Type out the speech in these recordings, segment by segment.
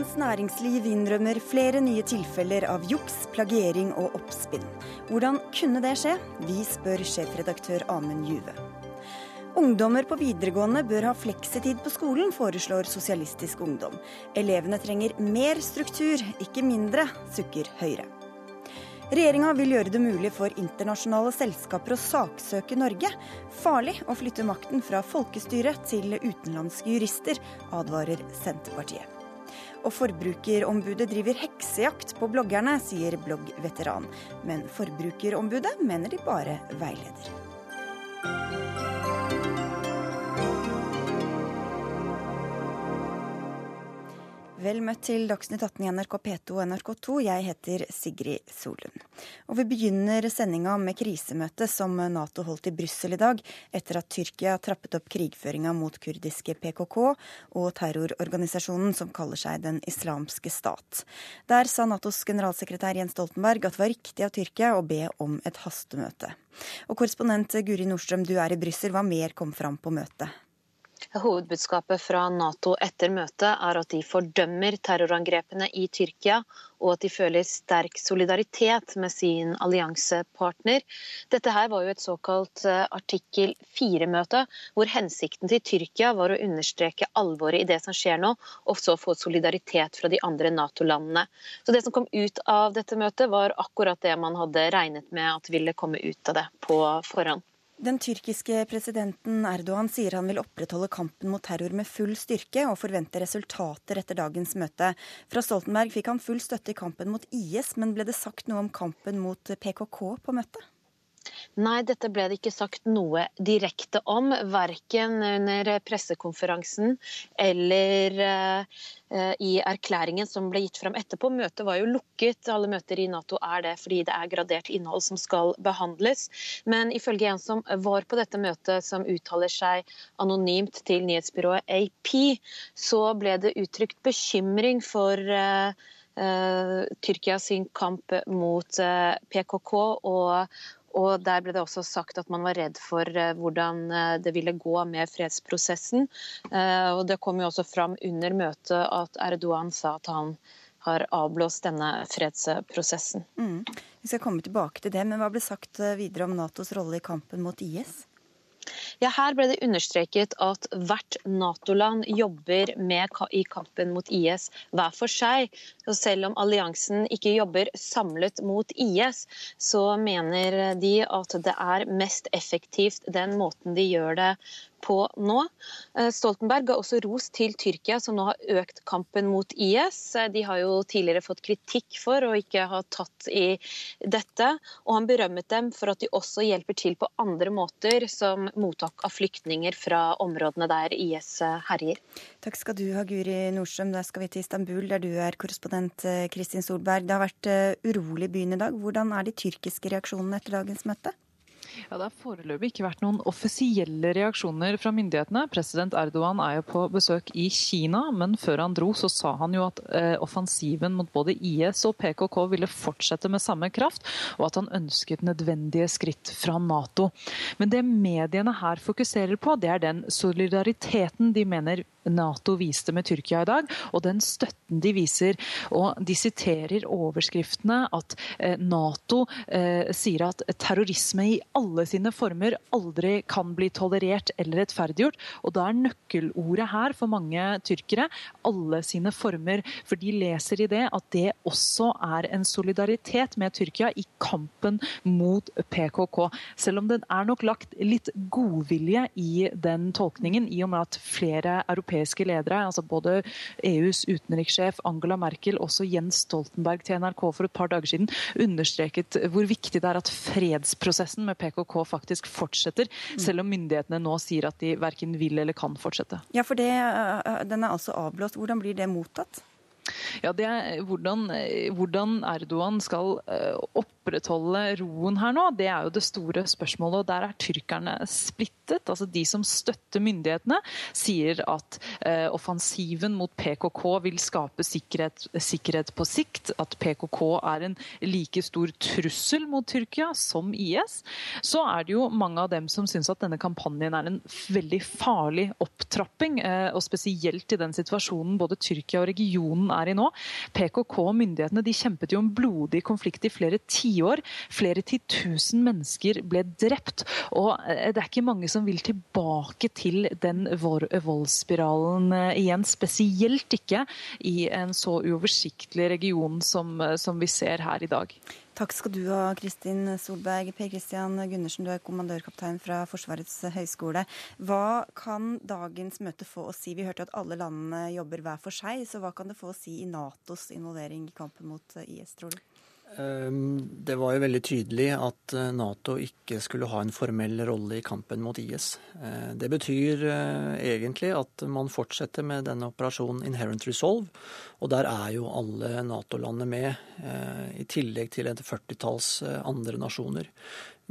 Dagens Næringsliv innrømmer flere nye tilfeller av juks, plagiering og oppspinn. Hvordan kunne det skje? Vi spør sjefredaktør Amund Juve. Ungdommer på videregående bør ha fleksitid på skolen, foreslår Sosialistisk Ungdom. Elevene trenger mer struktur, ikke mindre, sukker Høyre. Regjeringa vil gjøre det mulig for internasjonale selskaper å saksøke Norge. Farlig å flytte makten fra folkestyret til utenlandske jurister, advarer Senterpartiet. Og Forbrukerombudet driver heksejakt på bloggerne, sier bloggveteran. Men Forbrukerombudet mener de bare veileder. Vel møtt til Dagsnytt 18 i NRK P2 og NRK2. Jeg heter Sigrid Solund. Og vi begynner sendinga med krisemøtet som Nato holdt i Brussel i dag, etter at Tyrkia trappet opp krigføringa mot kurdiske PKK og terrororganisasjonen som kaller seg Den islamske stat. Der sa Natos generalsekretær Jens Stoltenberg at det var riktig av Tyrkia å be om et hastemøte. Og korrespondent Guri Nordstrøm, du er i Brussel. Hva mer kom fram på møtet? Hovedbudskapet fra Nato etter møtet er at de fordømmer terrorangrepene i Tyrkia, og at de føler sterk solidaritet med sin alliansepartner. Dette her var jo et såkalt eh, artikkel 4-møte, hvor hensikten til Tyrkia var å understreke alvoret i det som skjer nå, og så få solidaritet fra de andre Nato-landene. Så Det som kom ut av dette møtet, var akkurat det man hadde regnet med at ville komme ut av det på forhånd. Den tyrkiske presidenten Erdogan sier han vil opprettholde kampen mot terror med full styrke, og forventer resultater etter dagens møte. Fra Stoltenberg fikk han full støtte i kampen mot IS, men ble det sagt noe om kampen mot PKK på møtet? Nei, dette ble det ikke sagt noe direkte om, verken under pressekonferansen eller uh, i erklæringen som ble gitt frem etterpå. Møtet var jo lukket, alle møter i Nato er det fordi det er gradert innhold som skal behandles. Men ifølge en som var på dette møtet, som uttaler seg anonymt til nyhetsbyrået AP, så ble det uttrykt bekymring for uh, uh, Tyrkia sin kamp mot PKK og og Der ble det også sagt at man var redd for eh, hvordan eh, det ville gå med fredsprosessen. Eh, og Det kom jo også fram under møtet at Erdogan sa at han har avblåst denne fredsprosessen. Mm. Vi skal komme tilbake til det, men Hva ble sagt videre om Natos rolle i kampen mot IS? Ja, Her ble det understreket at hvert Nato-land jobber med, i kampen mot IS hver for seg. Og selv om alliansen ikke jobber samlet mot IS, så mener de at det er mest effektivt den måten de gjør det på nå. Eh, Stoltenberg ga også ros til Tyrkia, som nå har økt kampen mot IS. Eh, de har jo tidligere fått kritikk for å ikke ha tatt i dette. Og han berømmet dem for at de også hjelper til på andre måter, som mottak av flyktninger fra områdene der IS eh, herjer. Takk skal du ha, Guri Nordstrøm. Da skal vi til Istanbul, der du er korrespondent Kristin Solberg. Det har vært urolig i byen i dag. Hvordan er de tyrkiske reaksjonene etter dagens møte? Ja, Det har foreløpig ikke vært noen offisielle reaksjoner fra myndighetene. President Erdogan er jo på besøk i Kina, men før han dro så sa han jo at eh, offensiven mot både IS og PKK ville fortsette med samme kraft, og at han ønsket nødvendige skritt fra Nato. Men det mediene her fokuserer på, det er den solidariteten de mener Nato viste med Tyrkia i dag, og den støtten de viser. Og de siterer overskriftene at eh, Nato eh, sier at terrorisme i alle sine former aldri kan bli tolerert eller rettferdiggjort. Og da er nøkkelordet her for mange tyrkere alle sine former. For de leser i det at det også er en solidaritet med Tyrkia i kampen mot PKK. Selv om det er nok lagt litt godvilje i den tolkningen, i og med at flere europeiske europeiske ledere, altså både EUs utenrikssjef Angela Merkel, også Jens Stoltenberg til NRK for et par dager siden, understreket hvor viktig det er at fredsprosessen med PKK faktisk fortsetter, selv om myndighetene nå sier at de verken vil eller kan fortsette. Ja, for det, den er altså avblåst. Hvordan blir det mottatt? Ja, det er hvordan, hvordan Erdogan skal opprettholde roen her nå? Det er jo det store spørsmålet. og Der er tyrkerne splittet. Altså De som støtter myndighetene, sier at eh, offensiven mot PKK vil skape sikkerhet, sikkerhet, på sikt. At PKK er en like stor trussel mot Tyrkia som IS. Så er det jo mange av dem som syns at denne kampanjen er en veldig farlig opptrapping. Eh, og spesielt i den situasjonen både Tyrkia og regionen er i nå. PKK og myndighetene de kjempet jo en blodig konflikt i flere tiår. Flere titusen mennesker ble drept. Og eh, det er ikke mange som vil tilbake til den voldsspiralen eh, igjen. Spesielt ikke i en så uoversiktlig region som, eh, som vi ser her i dag. Takk skal du ha, Kristin Solberg. Per Kristian Gundersen, du er kommandørkaptein fra Forsvarets høgskole. Hva kan dagens møte få å si? Vi hørte at alle landene jobber hver for seg, så hva kan det få å si i Natos involvering i kampen mot IS, tror du? Ehm, det var jo veldig tydelig at eh, Nato ikke skulle ha en formell rolle i kampen mot IS. Eh, det betyr eh, egentlig at man fortsetter med denne operasjonen Inherent Resolve. Og der er jo alle Nato-landene med, i tillegg til et førtitalls andre nasjoner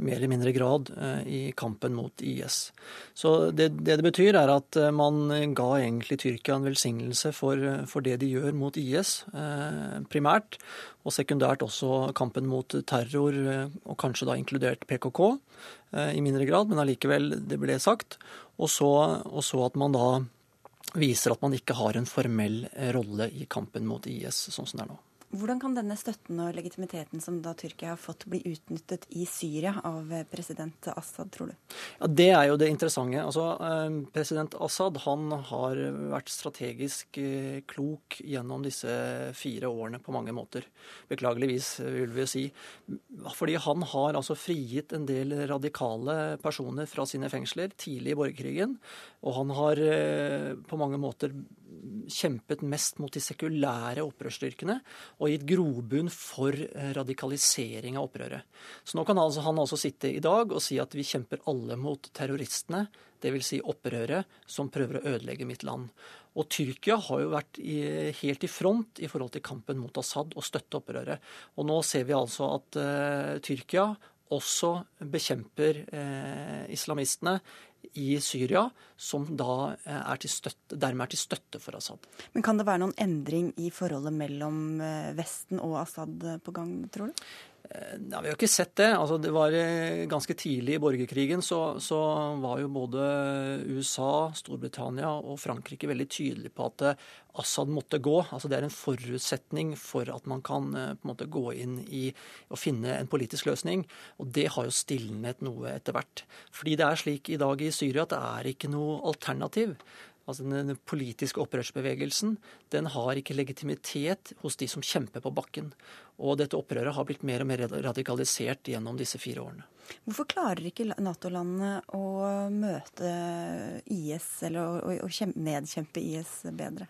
mer eller mindre grad eh, i kampen mot IS. Så det, det, det betyr, er at eh, man ga egentlig Tyrkia en velsignelse for, for det de gjør mot IS, eh, primært. Og sekundært også kampen mot terror, og kanskje da inkludert PKK i mindre grad, men allikevel, det ble sagt. Og så, og så at man da viser at man ikke har en formell rolle i kampen mot IS, sånn som det er nå. Hvordan kan denne støtten og legitimiteten som da Tyrkia har fått, bli utnyttet i Syria av president Assad, tror du? Ja, Det er jo det interessante. Altså, eh, president Assad han har vært strategisk eh, klok gjennom disse fire årene på mange måter. Beklageligvis, vil vi si. Fordi han har altså frigitt en del radikale personer fra sine fengsler tidlig i borgerkrigen. Og han har eh, på mange måter kjempet mest mot de sekulære opprørsstyrkene og gitt grobunn for eh, radikalisering av opprøret. Så nå kan altså, han altså sitte i dag og si at vi kjemper alle mot terroristene, dvs. Si opprøret som prøver å ødelegge mitt land. Og Tyrkia har jo vært i, helt i front i forhold til kampen mot Assad og støtte opprøret. Og nå ser vi altså at uh, Tyrkia også bekjemper eh, islamistene i Syria, som da er til støtte, dermed er til støtte for Assad. Men Kan det være noen endring i forholdet mellom eh, Vesten og Assad på gang, tror du? Eh, ja, vi har ikke sett det. Altså, det var eh, Ganske tidlig i borgerkrigen så, så, var jo både USA, Storbritannia og Frankrike veldig tydelige på at eh, Assad måtte gå. Altså, det er en forutsetning for at man kan på en måte gå inn i å finne en politisk løsning. Og det har jo stilnet noe etter hvert. Fordi det er slik i dag i Syria at det er ikke noe alternativ. Altså Den politiske opprørsbevegelsen den har ikke legitimitet hos de som kjemper på bakken. Og dette opprøret har blitt mer og mer radikalisert gjennom disse fire årene. Hvorfor klarer ikke Nato-landene å møte IS, eller å, å nedkjempe IS bedre?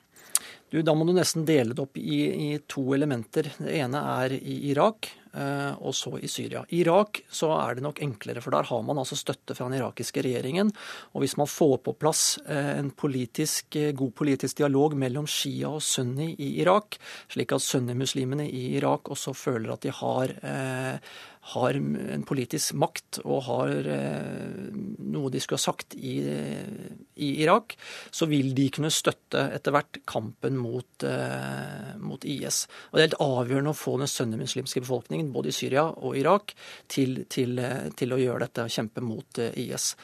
Du, da må du nesten dele det opp i, i to elementer. Det ene er i Irak, og så i Syria. I Irak så er det nok enklere, for der har man altså støtte fra den irakiske regjeringen. Og hvis man får på plass eh, en politisk, eh, god politisk dialog mellom Shia og Sunni i Irak, slik at sunnimuslimene i Irak også føler at de har har en politisk makt og har eh, noe de skulle ha sagt i, i, Irak, så vil de kunne støtte etter hvert kampen mot, eh, mot IS. Og Det er helt avgjørende å få den sunnimuslimske befolkningen både i Syria og Irak til, til, til å gjøre dette og kjempe mot eh, IS.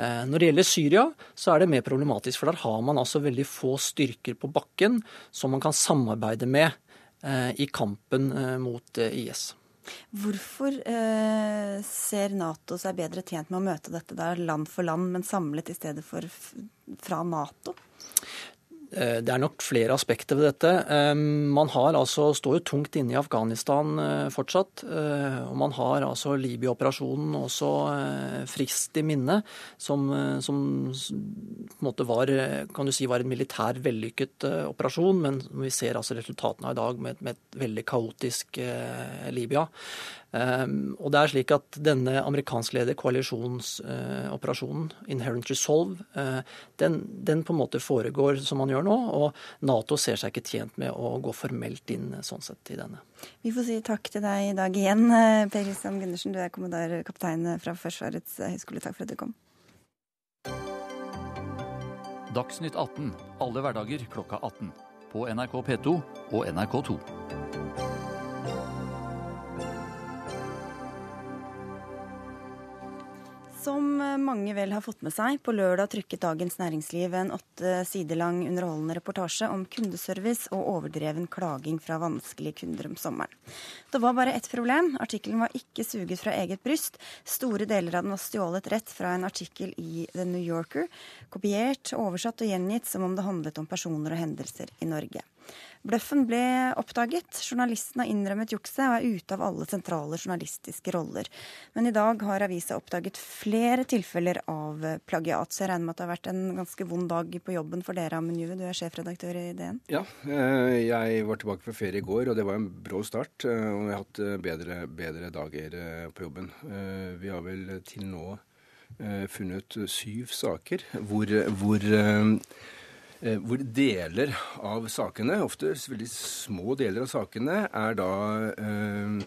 Når det gjelder Syria, så er det mer problematisk. For der har man altså veldig få styrker på bakken som man kan samarbeide med i kampen mot IS. Hvorfor eh, ser Nato seg bedre tjent med å møte dette der land for land, men samlet i stedet for fra Nato? Eh, det er nok flere aspekter ved dette. Eh, man har altså, står jo tungt inne i Afghanistan eh, fortsatt. Og man har altså Libya-operasjonen også frist i minne, som, som, på en måte var, kan du si, var en militær vellykket operasjon. Men vi ser altså resultatene av i dag med, med et veldig kaotisk Libya. Um, og det er slik at denne amerikanskledede koalisjonsoperasjonen, uh, Inherent Resolve, uh, den, den, på en måte foregår som man gjør gjør nå. Og Nato ser seg ikke tjent med å gå formelt inn sånn sett i denne. Vi får si takk til deg i dag igjen, Per Kristian Gundersen. Du er kommandarkaptein fra Forsvarets høgskole. Takk for at du kom. Dagsnytt 18 alle hverdager klokka 18. På NRK P2 og NRK2. Som mange vel har fått med seg, på lørdag trykket Dagens Næringsliv en åtte sider lang underholdende reportasje om kundeservice og overdreven klaging fra vanskelige kunder om sommeren. Det var bare ett problem. Artikkelen var ikke suget fra eget bryst. Store deler av den var stjålet rett fra en artikkel i The New Yorker. Kopiert, oversatt og gjengitt som om det handlet om personer og hendelser i Norge. Bløffen ble oppdaget. Journalisten har innrømmet jukset og er ute av alle sentrale journalistiske roller. Men i dag har avisa oppdaget flere tilfeller av plagiat. Så jeg regner med at det har vært en ganske vond dag på jobben for dere, Amund Juve. Du er sjefredaktør i DN. Ja, eh, jeg var tilbake fra ferie i går, og det var en brå start. Eh, og vi har hatt eh, bedre, bedre dager på jobben. Vi har vel til nå funnet syv saker hvor, hvor hvor deler av sakene, ofte veldig små deler av sakene, er da eh,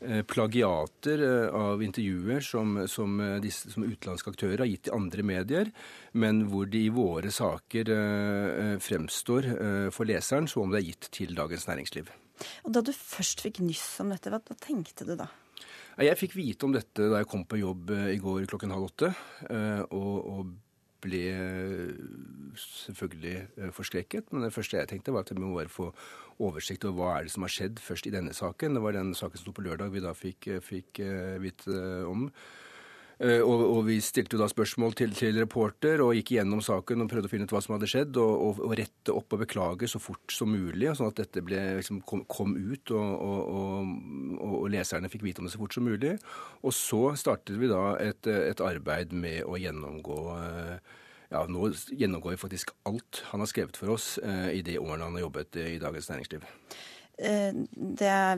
eh plagiater eh, av intervjuer som, som, disse, som, utenlandske aktører har gitt til andre medier, men hvor de i våre saker eh, fremstår eh, for leseren som om det er gitt til Dagens Næringsliv. Og Da du først fikk nyss om dette, hva, hva tenkte du da? Jeg fikk vite om dette da jeg kom på jobb i går klokken halv åtte. og, og ble selvfølgelig eh, forskrekket. Men det første jeg tenkte, var at vi må bare få oversikt over hva er det som har skjedd først i denne saken. Det var den saken som sto på lørdag vi da fikk, eh, fikk eh, vite om. Og, og, vi stilte jo da spørsmål til, til, reporter og gikk gjennom saken og prøvde å finne ut hva som hadde skjedd, og, og, og rette opp og beklage så fort som mulig, sånn at dette ble, liksom, kom, kom, ut og, leserne fikk vite om det så fort som mulig. Og så startet vi da et, et arbeid med å gjennomgå ja, nå gjennomgår vi faktisk alt han har skrevet for oss eh, i de årene han har jobbet i Dagens Næringsliv. Eh,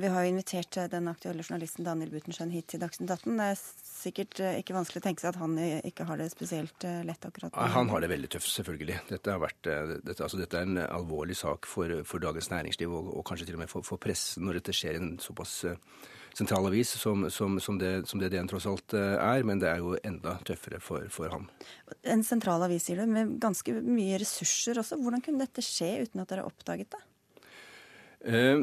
vi har jo invitert eh, den aktuelle journalisten Daniel Butenschøn hit til Dagsnytt 18. Det er sikkert eh, ikke vanskelig å tenke seg at han ikke har det spesielt lett akkurat nå. Han har det veldig tøft, selvfølgelig. Dette, vært, dette, altså, dette er en alvorlig sak for, for Dagens Næringsliv, og, og, kanskje til og med for, for pressen, når dette skjer i en såpass sentral avis som, som, som, det, som det DN tross alt eh, er, men det er jo enda tøffere for, for ham. En sentral avis, sier du, med ganske mye ressurser også. Hvordan kunne dette skje uten at dere oppdaget det? Uh,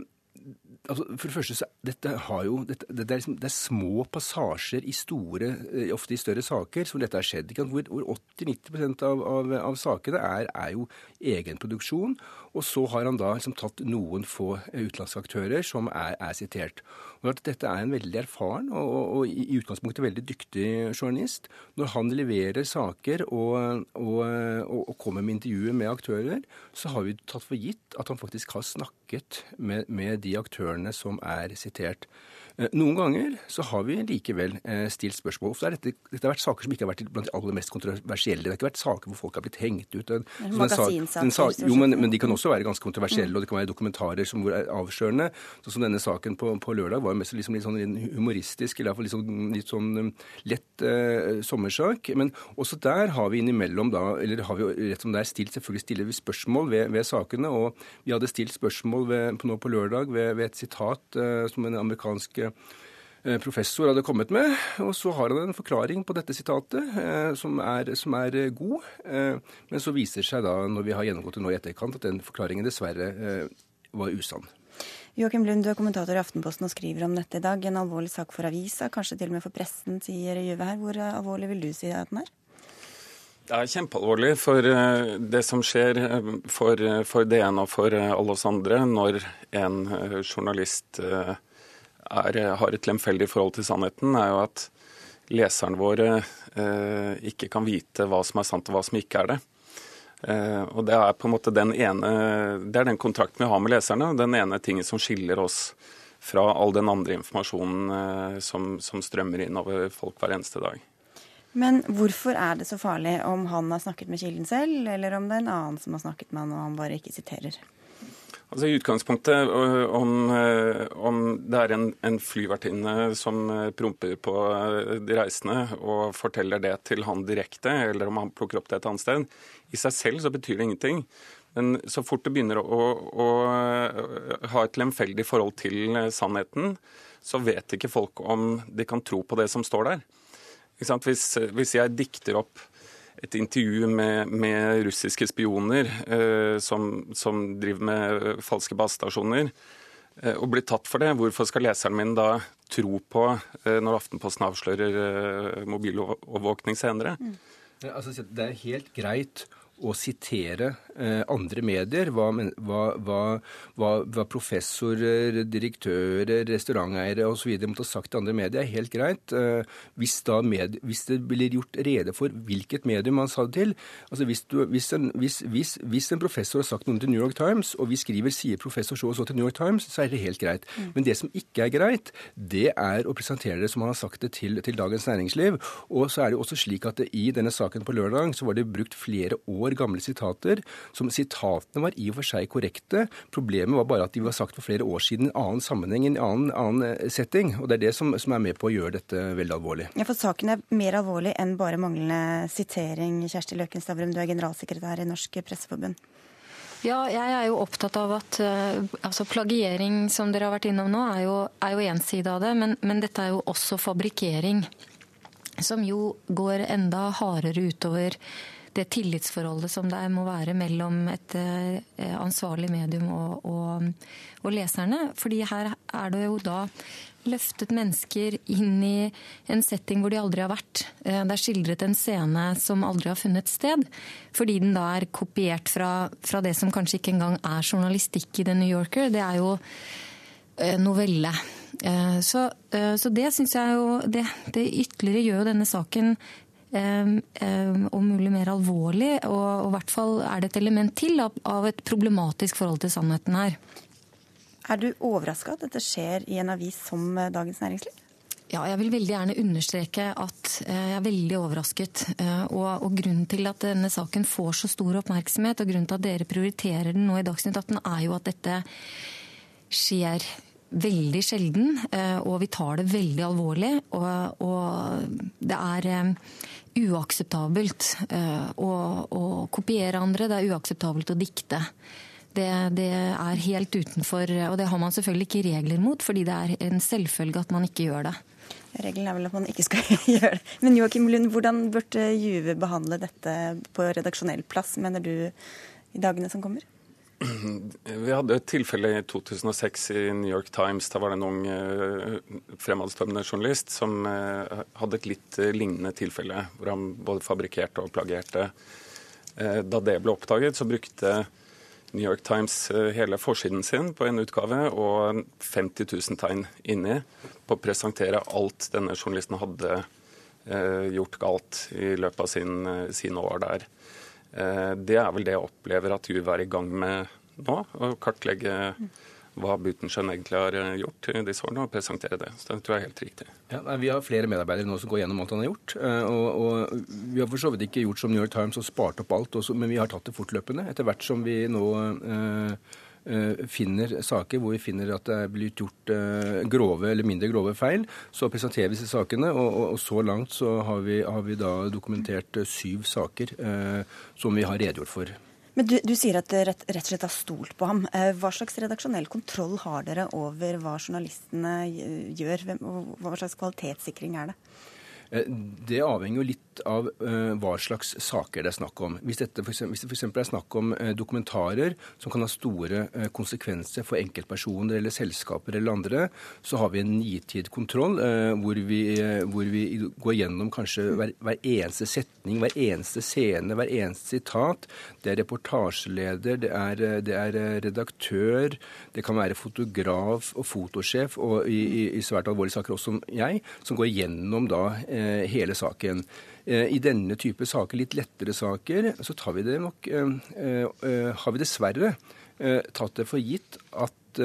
altså, for det første så dette har jo, dette, det, er liksom, det, er små passasjer i store, eh, ofte i større saker som dette har skjedd. Hvor, hvor 80-90 av, av, av, sakene er, er, jo egenproduksjon. Og så har han da liksom tatt noen få utenlandske aktører som er, er sitert. Dette er en veldig erfaren og, og, og, i utgangspunktet veldig dyktig journalist. Når han leverer saker og, og kommer med intervjuer med aktører, så har vi tatt for gitt at han faktisk har snakket med, med de aktørene som er sitert. Eh, noen ganger så har vi likevel eh, stilt spørsmål. Ofte har dette, dette har vært saker som ikke har vært blant de aller mest kontroversielle. Det har ikke vært saker hvor folk har blitt hengt ut. Magasinsaker. Jo, men, men, de kan også være ganske kontroversielle, og det kan være dokumentarer som er avslørende. Sånn som denne saken på, på lørdag var mest liksom litt sånn humoristisk, eller iallfall litt sånn, litt sånn um, lett eh, sommersak. Men også der har vi innimellom da, eller har vi rett som det er stilt, selvfølgelig stiller vi spørsmål ved, ved sakene. Og vi hadde stilt spørsmål ved, på, nå på lørdag ved, ved et sitat eh, som en amerikansk Eh, professor hadde kommet med. Og så har han en forklaring på dette sitatet eh, som er, som er eh, god. Men så viser det seg da, når vi har gjennomgått det nå i etterkant, at den forklaringen dessverre var usann. Joakim Lund, du er kommentator i Aftenposten og skriver om dette i dag. En alvorlig sak for avisa, kanskje til og med for pressen, sier Juve her. Hvor alvorlig vil du si at den er? Det er kjempealvorlig for det som skjer for, for DN og for alle oss andre når en journalist er, har et lemfeldig forhold til sannheten, er jo at leserne våre eh, ikke kan vite hva som er sant og hva som ikke er det. Eh, og Det er på en måte den ene, det er den kontrakten vi har med leserne, den ene tingen som skiller oss fra all den andre informasjonen eh, som, som strømmer inn over folk hver eneste dag. Men hvorfor er det så farlig om han har snakket med kilden selv, eller om det er en annen som har snakket med han og han bare ikke siterer? Altså I utgangspunktet, om, om det er en, en flyvertinne som promper på de reisende og forteller det til han direkte, eller om han plukker opp det et annet sted, i seg selv så betyr det ingenting. Men så fort det begynner å, å ha et lemfeldig forhold til sannheten, så vet ikke folk om de kan tro på det som står der. Hvis, hvis, jeg dikter opp et intervju med, med russiske spioner eh, som, som, driver med falske basestasjoner, eh, og blir tatt for det, hvorfor skal leseren min da tro på eh, når Aftenposten avslører eh, mobilovervåkning senere? Mm. Ja, altså, det er helt greit å sitere eh, andre medier. Hva, hva, hva, hva, professorer, direktører, restauranteiere osv. måtte ha sagt til andre medier, er helt greit. Eh, hvis, med, hvis, det blir gjort rede for hvilket medium man sa det til altså hvis, du, hvis, en, hvis, en, professor har sagt noe til New York Times, og vi skriver 'sier professor så og så' til New York Times, så er det helt greit. Mm. Men det som ikke er greit, det er å presentere det som han har sagt det til, til Dagens Næringsliv. Og så er det også slik at det, i denne saken på lørdag så var det brukt flere år gamle sitater. Som Sitatene var i og for seg korrekte. Problemet var bare at de var sagt for flere år siden i en annen sammenheng, i en annen, annen, eh, setting. Og det er det som, som, er med på å gjøre dette veldig alvorlig. Ja, for Saken er mer alvorlig enn bare manglende sitering. Kjersti Løken Stavrum, du er generalsekretær i Norsk Presseforbund. Ja, jeg er jo opptatt av at uh, altså plagiering, som dere har vært innom nå, er jo, er jo en side av det. Men, men, dette er jo også fabrikkering. Som jo går enda hardere utover det tillitsforholdet som det må være mellom et eh, ansvarlig medium og, og, og, leserne. Fordi her er det jo da løftet mennesker inn i en setting hvor de aldri har vært. Eh, det er skildret en scene som aldri har funnet sted. Fordi den da er kopiert fra, fra det som kanskje ikke engang er journalistikk i The New Yorker. Det er jo eh, novelle. Så, så det syns jeg jo det, det ytterligere gjør jo denne saken om mulig mer alvorlig. Og i hvert fall er det et element til av et problematisk forhold til sannheten her. Er du overraska at dette skjer i en avis som eh, Dagens Næringsliv? Ja, jeg vil veldig gjerne understreke at eh, jeg er veldig overrasket. Eh, og, og, grunnen til at denne saken får så stor oppmerksomhet, og grunnen til at dere prioriterer den nå i Dagsnytt 18, er jo at dette skjer veldig sjelden, og vi tar det veldig alvorlig. Og, og det er uakseptabelt eh, å, å, kopiere andre. Det er uakseptabelt å dikte. Det, det, er helt utenfor Og det har man selvfølgelig ikke regler mot, fordi det er en selvfølge at man ikke gjør det. Regelen er vel at man ikke skal gjøre det. Men Joakim Lund, hvordan burde Juve behandle dette på redaksjonell plass, mener du, i dagene som kommer? Vi hadde et tilfelle i 2006 i New York Times. Da var det en ung uh, fremadstormende journalist som uh, hadde et litt uh, lignende tilfelle, hvor han både fabrikkerte og plagierte. Da det ble oppdaget, så brukte New York Times hele forsiden sin på en utgave og 50 000 tegn inni på å presentere alt denne journalisten hadde gjort galt i løpet av sin, sine år der. Eh, det er vel det jeg opplever at Juve er i gang med nå. Å kartlegge hva Butenschøn egentlig har eh, gjort i disse årene, og presentere det. Så det tror jeg er helt riktig. Ja, vi har flere medarbeidere nå som går gjennom alt han har gjort. Eh, og, og Vi har for så vidt ikke gjort som New York Times og spart opp alt, også, men vi har tatt det fortløpende. Etter hvert som vi nå eh, finner saker hvor vi finner at det er blitt gjort grove eller mindre grove feil, så presenterer vi disse sakene. Og, og, så langt så har vi, har vi, da dokumentert syv saker eh, som vi har redegjort for. Men du, du sier at dere rett, rett, og slett har stolt på ham. Eh, hva slags redaksjonell kontroll har dere over hva journalistene gjør? og Hva slags kvalitetssikring er det? Eh, det avhenger jo litt av uh, hva slags saker det er snakk om. Hvis, dette for eksempel, hvis det f.eks. er snakk om uh, dokumentarer som kan ha store konsekvenser for enkeltpersoner eller selskaper eller andre, så har vi en nitid kontroll hvor vi, hvor, vi, går gjennom kanskje hver, hver, eneste setning, hver eneste scene, hver eneste sitat. Det er reportasjeleder, det er, det er redaktør, det kan være fotograf og fotosjef, og i, i, i svært alvorlige saker også som jeg, som går gjennom da Eh, hele saken. Eh, I denne type saker, litt lettere saker, så tar vi det nok eh, Har vi dessverre tatt det for gitt at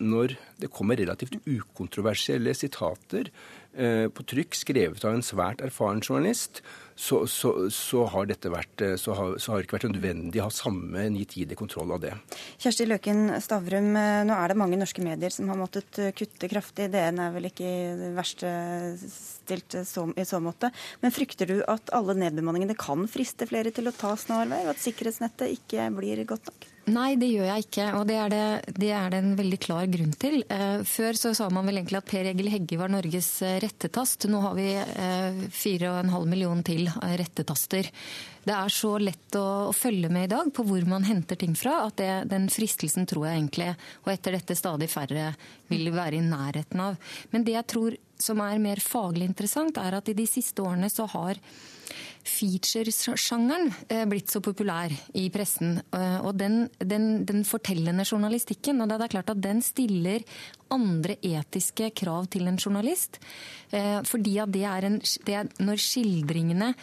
når det kommer relativt ukontroversielle sitater på trykk, skrevet av en svært erfaren journalist, så, så, så, har vært, eh, så har, så har det ikke vært nødvendig å ha samme nitide kontroll av det. Kjersti Løken Stavrum, eh, nå er det mange norske medier som har måttet eh, kutte kraftig. DN er vel ikke verst stilt i så måte. Men frykter du at alle nedbemanningene kan friste flere til å ta snarvei, og at sikkerhetsnettet ikke blir godt nok? Nei, det gjør jeg ikke, og det er det, det er det, en veldig klar grunn til. Eh, før så sa man vel egentlig at Per Egil Hegge var Norges eh, rettetast. Nå har vi eh, 4,5 millioner til rettetaster. Det er så lett å, å, følge med i dag på hvor man henter ting fra, at det, den fristelsen tror jeg egentlig, og etter dette stadig færre, vil være i nærheten av. Men det jeg tror som er mer faglig interessant, er at i de siste årene så har feature-sjangeren eh, blitt så populær i pressen. Eh, og den, den, den, fortellende journalistikken, og det er klart at den stiller andre etiske krav til en journalist. Eh, fordi at det er, en, det er når skildringene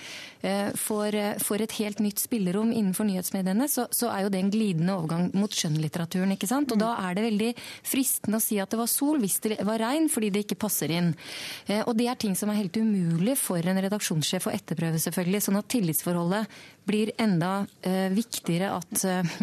får, får, et helt nytt spillerom innenfor nyhetsmediene, så, så, er jo det en glidende overgang mot skjønnlitteraturen. ikke sant? Og da er det veldig fristende å si at det var sol hvis det var regn, fordi det ikke passer inn. Og det er ting som er helt umulig for en redaksjonssjef å etterprøve, selvfølgelig selvfølgelig, sånn at tillitsforholdet blir enda uh, viktigere at, uh,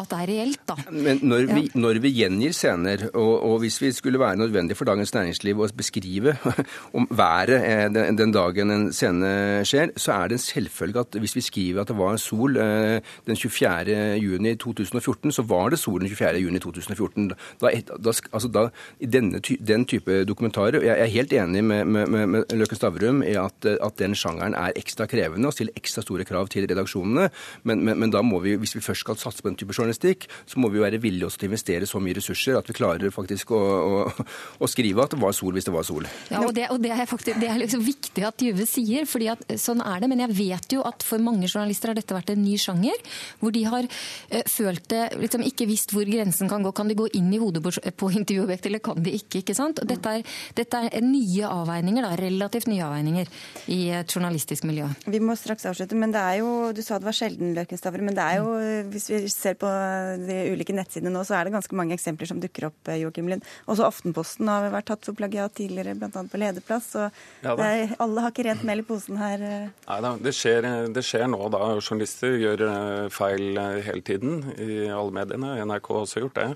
at, det er reelt. da. Men når vi, ja. når vi gjengir scener, og, og, hvis vi skulle være nødvendig for Dagens Næringsliv å beskrive om været eh, den, den, dagen en scene skjer, så er det en selvfølge at hvis vi skriver at det var sol uh, den 24. juni 2014, så var det sol den 24. juni 2014. Da, da, altså da, I denne, den type dokumentarer Jeg er helt enig med, med, med, med Løkken Stavrum i at, at den sjangeren er ekstra krevende og stiller ekstra store krav til redaksjonene. Men, men, men, da må vi, hvis vi først skal satse på den type journalistikk, så må vi jo være villige også til å investere så mye ressurser at vi klarer faktisk å, å, å skrive at det var sol hvis det var sol. Ja, og Det, og det er faktisk det er liksom viktig at Juve sier, fordi at sånn er det. Men jeg vet jo at for mange journalister har dette vært en ny sjanger, hvor de har uh, følt det liksom ikke visst hvor grensen kan gå. Kan de gå inn i hodet på, på intervjuobjektet, eller kan de ikke? ikke sant? Og dette er, dette er nye avveininger, da, relativt nye avveininger i et journalistisk miljø. Vi må straks avslutte, men det er jo Du sa det var sjelden, Løkenstavre, men det er jo Hvis vi ser på de ulike nettsidene nå, så er det ganske mange eksempler som dukker opp, eh, Joakim Lind. Også Aftenposten har vært tatt for plagiat tidligere, bl.a. på lederplass. Så ja, er, alle har ikke rent mel i posen her. Eh. Nei da, det skjer, det skjer nå da. Journalister gjør eh, feil hele tiden i alle mediene. NRK har også gjort det.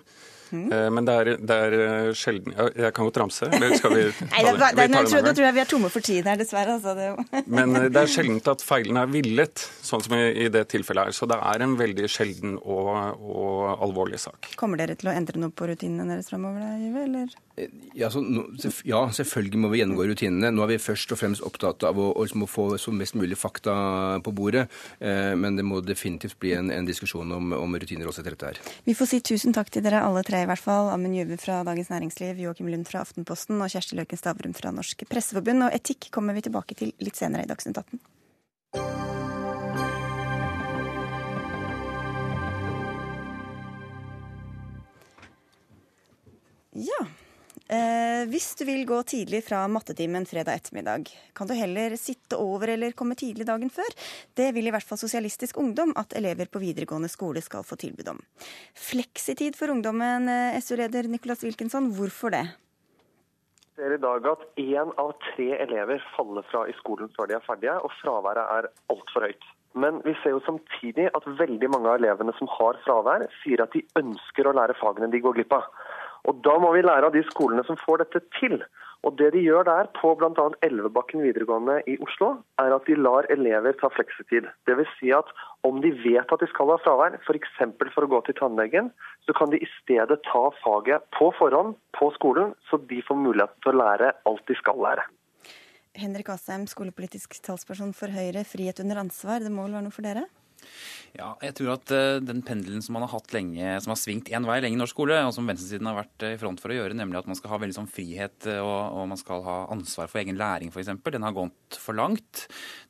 Mm. Men det er, det er, eh, sjelden Jeg kan godt ramse, eller skal vi ta Nei, det, det, det, nå, tror, tror jeg vi er tomme for tiden her, dessverre. Altså, Men eh, det er sjelden at feilene er villet, sånn som i, i, det tilfellet her. Så det er en veldig sjelden og, og alvorlig sak. Kommer dere til å endre noe på rutinene deres framover, eller? Ja, så, ja, selvfølgelig må vi gjennomgå rutinene. Nå er vi først og fremst opptatt av å, å, liksom, å få så mest mulig fakta på bordet. Eh, men det må definitivt bli en, en diskusjon om, om, rutiner også etter dette her. Vi får si tusen takk til dere alle tre, i hvert fall. Amund Juve fra Dagens Næringsliv, Joakim Lund fra Aftenposten og Kjersti Løken Stavrum fra Norsk Presseforbund. Og etikk kommer vi tilbake til litt senere i Dagsnytt 18. Ja. Eh, hvis du vil gå tidlig fra mattetimen fredag ettermiddag, kan du heller sitte over eller komme tidlig dagen før. Det vil i hvert fall Sosialistisk Ungdom at elever på videregående skole skal få tilbud om. Fleksitid for ungdommen, eh, SU-leder Nicolas Wilkinson, hvorfor det? Vi ser i dag at én av tre elever faller fra i skolen før de er ferdige, og fraværet er altfor høyt. Men vi ser jo samtidig at veldig mange av elevene som har fravær, sier at de ønsker å lære fagene de går glipp av. Og Da må vi lære av de skolene som får dette til. Og Det de gjør der, på bl.a. Elvebakken videregående i Oslo, er at de lar elever ta fleksitid. Dvs. Si at om de vet at de skal ha fravær, f.eks. For, for å gå til tannlegen, så kan de i stedet ta faget på forhånd på skolen, så de får muligheten til å lære alt de skal lære. Henrik Asheim, skolepolitisk talsperson for Høyre, frihet under ansvar. Det må vel være noe for dere? Ja, jeg tror at uh, den pendelen som man har hatt lenge, som har svingt én vei lenge i norsk skole, og som venstresiden har vært uh, i front for å gjøre, nemlig at man skal ha veldig sånn frihet uh, og, og, man skal ha ansvar for egen læring f.eks., den har gått for langt.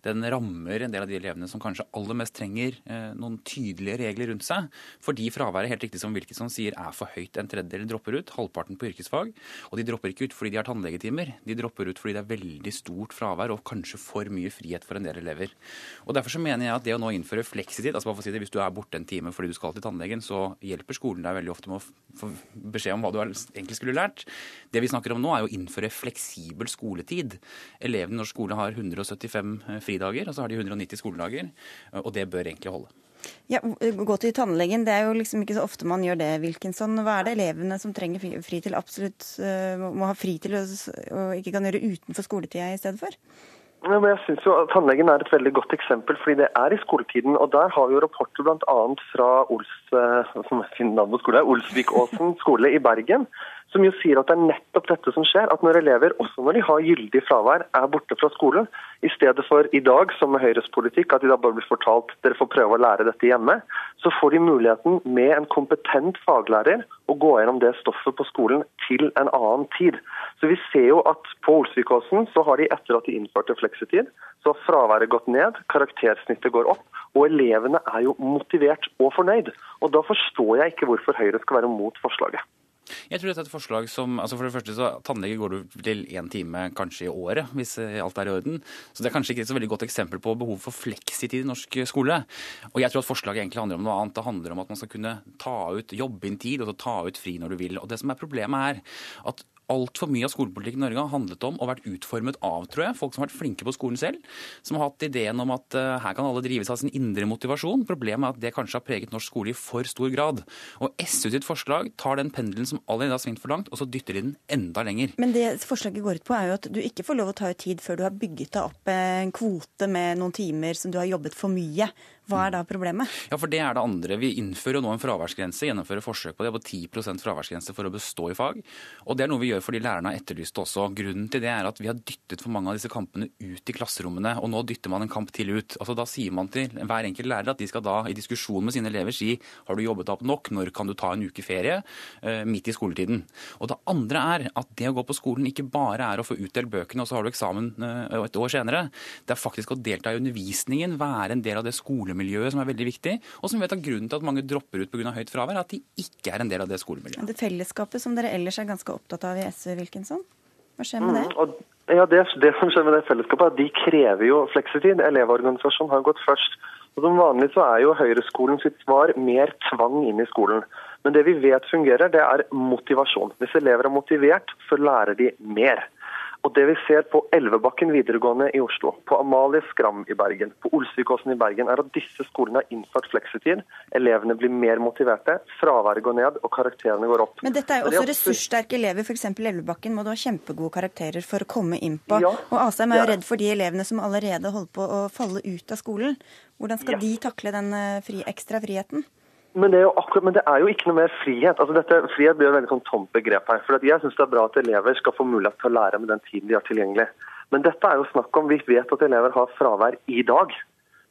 Den rammer en del av de elevene som kanskje aller mest trenger noen tydelige regler rundt seg. Fordi fraværet, helt riktig som Wilkinson sier, er for høyt. En tredjedel dropper ut, halvparten på yrkesfag. Og de dropper ikke ut fordi de har tannlegetimer, de dropper ut fordi det er veldig stort fravær og kanskje for mye frihet for en del elever. Og Derfor så mener jeg at det å nå innføre fleksitid, altså bare for å si det, Hvis du er borte en time fordi du skal til tannlegen, så hjelper skolen deg veldig ofte med å få beskjed om hva du egentlig skulle lært. Det vi snakker om nå, er å innføre fleksibel skoletid. Elevene i norsk skole har 175 fridager, og så har de 190 skoledager. Og det bør egentlig holde. Ja, Gå til tannlegen, det er jo liksom ikke så ofte man gjør det. Wilkinson. Hva er det elevene som trenger fri til, absolutt må ha fri til og ikke kan gjøre utenfor skoletida i stedet for? Jeg synes jo at Tannlegen er et veldig godt eksempel, fordi det er i skoletiden. og Der har vi jo rapporter bl.a. fra Ols, skole, Olsvikåsen skole i Bergen, som jo sier at det er nettopp dette som skjer. At når elever, også når de har gyldig fravær, er borte fra skolen, i stedet for i dag, som med Høyres politikk, at de da bare blir fortalt dere får prøve å lære dette hjemme, så får de muligheten med en kompetent faglærer å gå gjennom det stoffet på skolen til en annen tid. Så vi ser jo at på Olsvikåsen så har de etter at de innførte fleksitid, så har fraværet gått ned, karaktersnittet går opp, og elevene er jo motivert og fornøyd. Og da forstår jeg ikke hvorfor Høyre skal være mot forslaget. Jeg tror dette er et forslag som altså For det første så tannlege går du til én time kanskje i året, hvis eh, alt er i orden. Så det er kanskje ikke et så veldig godt eksempel på behov for fleksitid i norsk skole. Og jeg tror at forslaget egentlig handler om noe annet. Det handler om at man skal kunne ta ut, jobbe inn tid og ta ut fri når du vil. Og det som er problemet er at altfor mye av skolepolitikken i Norge har handlet om og vært utformet av tror jeg, folk som har vært flinke på skolen selv. Som har hatt ideen om at uh, her kan alle drives av sin indre motivasjon. Problemet er at det kanskje har preget norsk skole i for stor grad. Og SU sitt forslag tar den pendelen som allerede har svingt for langt, og så dytter de den enda lenger. Men det forslaget går ut på er jo at du ikke får lov å ta ut tid før du har bygget deg opp en kvote med noen timer som du har jobbet for mye. Hva er da problemet? Ja, for Det er det andre. Vi innfører nå en fraværsgrense, gjennomfører forsøk på det på 10% fraværsgrense for å bestå i fag. Og Det er noe vi gjør fordi lærerne har etterlyst det også. Grunnen til det er at vi har dyttet for mange av disse kampene ut i klasserommene, og nå dytter man en kamp til ut. Altså Da sier man til hver enkelt lærer at de skal da i diskusjon med sine elever si har du jobbet opp nok, når kan du ta en uke ferie uh, midt i skoletiden. Og det andre er at det å gå på skolen ikke bare er å få utdelt bøkene, og så har du eksamen uh, et år senere. Det er faktisk å delta i undervisningen, være en del av det skolemiljøet skolemiljøet som er veldig viktig, og som vi vet at grunnen til at mange dropper ut pga. høyt fravær, er at de ikke er en del av det skolemiljøet. Det fellesskapet som dere ellers er ganske opptatt av i SV, Wilkinson, hva skjer med det? Mm, og, ja, det, det, som skjer med det fellesskapet, er at de krever jo fleksitid. Elevorganisasjonen har gått først. Og Som vanlig så er jo Høyreskolen sitt svar mer tvang inn i skolen. Men det vi vet fungerer, det er motivasjon. Hvis elever er motivert, så lærer de mer. Og det vi ser på Elvebakken videregående i Oslo, på Amalie Skram i Bergen, på Olsvikåsen i Bergen, er at disse skolene har innført fleksitid. Elevene blir mer motiverte, fraværet går ned og karakterene går opp. Men dette er jo også ressurssterke elever. F.eks. Elvebakken må du ha kjempegode karakterer for å komme inn på. Ja, og Asheim er jo redd for de elevene som allerede holder på å falle ut av skolen. Hvordan skal ja. de takle den eh, fri, ekstra friheten? Men det, akkurat, men det, er jo ikke noe mer frihet. Altså dette, frihet blir jo et veldig sånn tomt begrep her. For Jeg syns det er bra at elever skal få mulighet til å lære med den tiden de har tilgjengelig. Men dette er jo snakk om vi vet at elever har fravær i dag.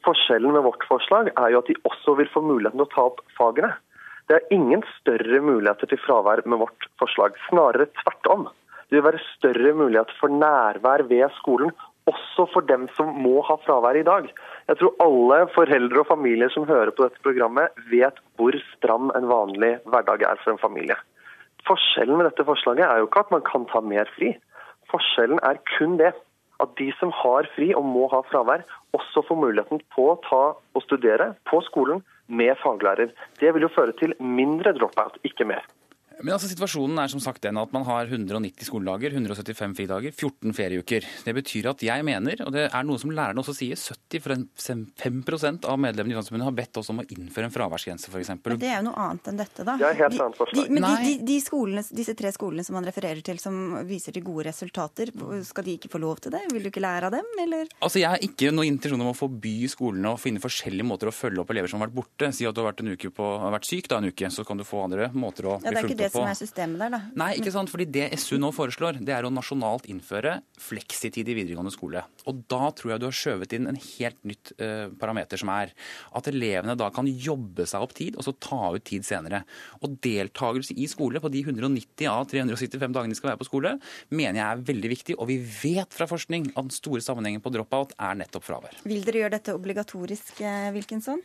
Forskjellen med vårt forslag er jo at de også vil få muligheten til å ta opp fagene. Det er ingen større muligheter til fravær med vårt forslag. Snarere tvert om. Det vil være større mulighet for nærvær ved skolen, også for dem som må ha fravær i dag. Jeg tror alle foreldre og familier som hører på dette programmet, vet hvor stram en vanlig hverdag er for en familie. Forskjellen med dette forslaget er jo ikke at man kan ta mer fri. Forskjellen er kun det at de som har fri og må ha fravær, også får muligheten på å ta og studere på skolen med faglærer. Det vil jo føre til mindre dropout, ikke mer. Men altså Situasjonen er som sagt den at man har 190 skoledager, 175 fridager, 14 ferieuker. Det betyr at jeg mener, og det er noe som lærerne også sier, 75% av medlemmene i Utdanningsforbundet har bedt oss om å innføre en fraværsgrense f.eks. Men det er jo noe annet enn dette, da. Det er helt annet forslag. De, men de, de, de skolene, disse tre skolene som man refererer til som viser til gode resultater, skal de ikke få lov til det? Vil du ikke lære av dem, eller? Altså Jeg har ikke noen intensjon om å forby skolene å finne forskjellige måter å følge opp elever som har vært borte. Si at du har vært, en uke på, har vært syk da en uke, så kan du få andre måter å ja, bli fulgt opp det som er systemet der, da. Nei, ikke sant. Fordi det SU nå foreslår, det er å nasjonalt innføre fleksitid i videregående skole. Og da tror jeg du har skjøvet inn en helt nytt uh, parameter som er at elevene da kan jobbe seg opp tid, og så ta ut tid senere. Og deltakelse i skole på de 190 av 365 dagene de skal være på skole, mener jeg er veldig viktig. Og vi vet fra forskning at den store sammenhengen på dropout er nettopp fravær. Vil dere gjøre dette obligatorisk, eh, Wilkinson?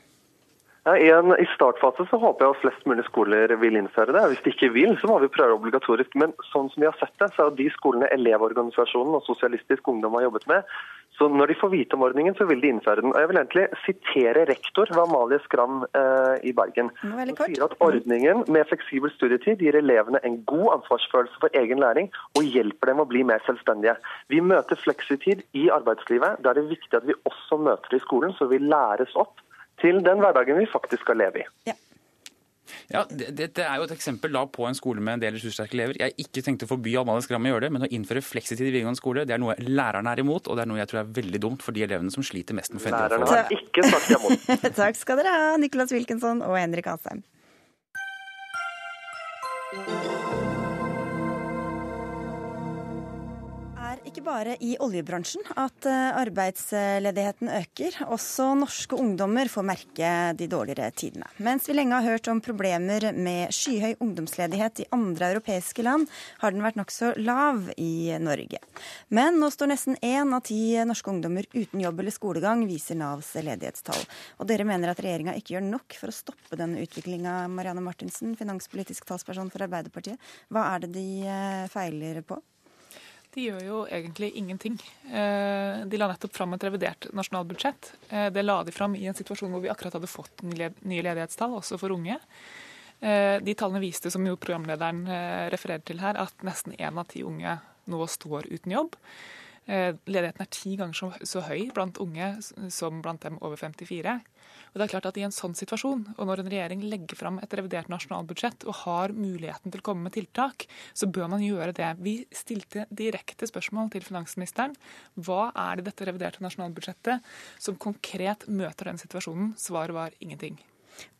Ja, i, en, I startfase så håper jeg at flest mulig skoler vil innføre det. Hvis de ikke vil, så må vi prøve obligatorisk. Men sånn som vi har sett det, så er de skolene Elevorganisasjonen og Sosialistisk Ungdom har jobbet med, så når de får vite om ordningen, så vil de innføre den. Og Jeg vil egentlig sitere rektor ved Amalie Skram eh, i Bergen. Hun sier at ordningen med fleksibel studietid gir elevene en god ansvarsfølelse for egen læring og hjelper dem å bli mer selvstendige. Vi møter fleksitid i arbeidslivet. Da er det viktig at vi også møter det i skolen, så vi læres opp til den hverdagen vi faktisk skal leve i. Ja. Ja, Dette er jo et eksempel da på en skole med en del ressurssterke elever. Jeg har ikke tenkt å forby Amalie Skram å gjøre det, men å innføre fleksitid i videregående skole det er noe lærerne er imot, og det er noe jeg tror er veldig dumt for de elevene som sliter mest med Lærerne har ikke sagt imot. Takk skal dere ha, Nicholas Wilkinson og Henrik Asheim. Bare i oljebransjen at eh, arbeidsledigheten øker. Også norske ungdommer får merke de dårligere tidene. Mens vi lenge har hørt om problemer med skyhøy ungdomsledighet i andre europeiske land, har den vært nokså lav i Norge. Men nå står nesten én av ti norske ungdommer uten jobb eller skolegang, viser Navs ledighetstall. Og dere mener at regjeringa ikke gjør nok for å stoppe denne utviklinga. Marianne Martinsen, finanspolitisk talsperson for Arbeiderpartiet. Hva er det de eh, feiler på? De gjør jo egentlig ingenting. Eh, de la nettopp fram et revidert nasjonalbudsjett. Eh, det la de fram i en situasjon hvor vi akkurat hadde fått nye ledighetstall, også for unge. Eh, de tallene viste, som jo programlederen refererer til her, at nesten én av ti unge nå står uten jobb. Ledigheten er ti ganger så høy blant unge som blant dem over 54. Og det er klart at I en sånn situasjon, og når en regjering legger fram et revidert nasjonalbudsjett og har muligheten til å komme med tiltak, så bør man gjøre det. Vi stilte direkte spørsmål til finansministeren. Hva er det dette reviderte nasjonalbudsjettet som konkret møter den situasjonen? Svaret var ingenting.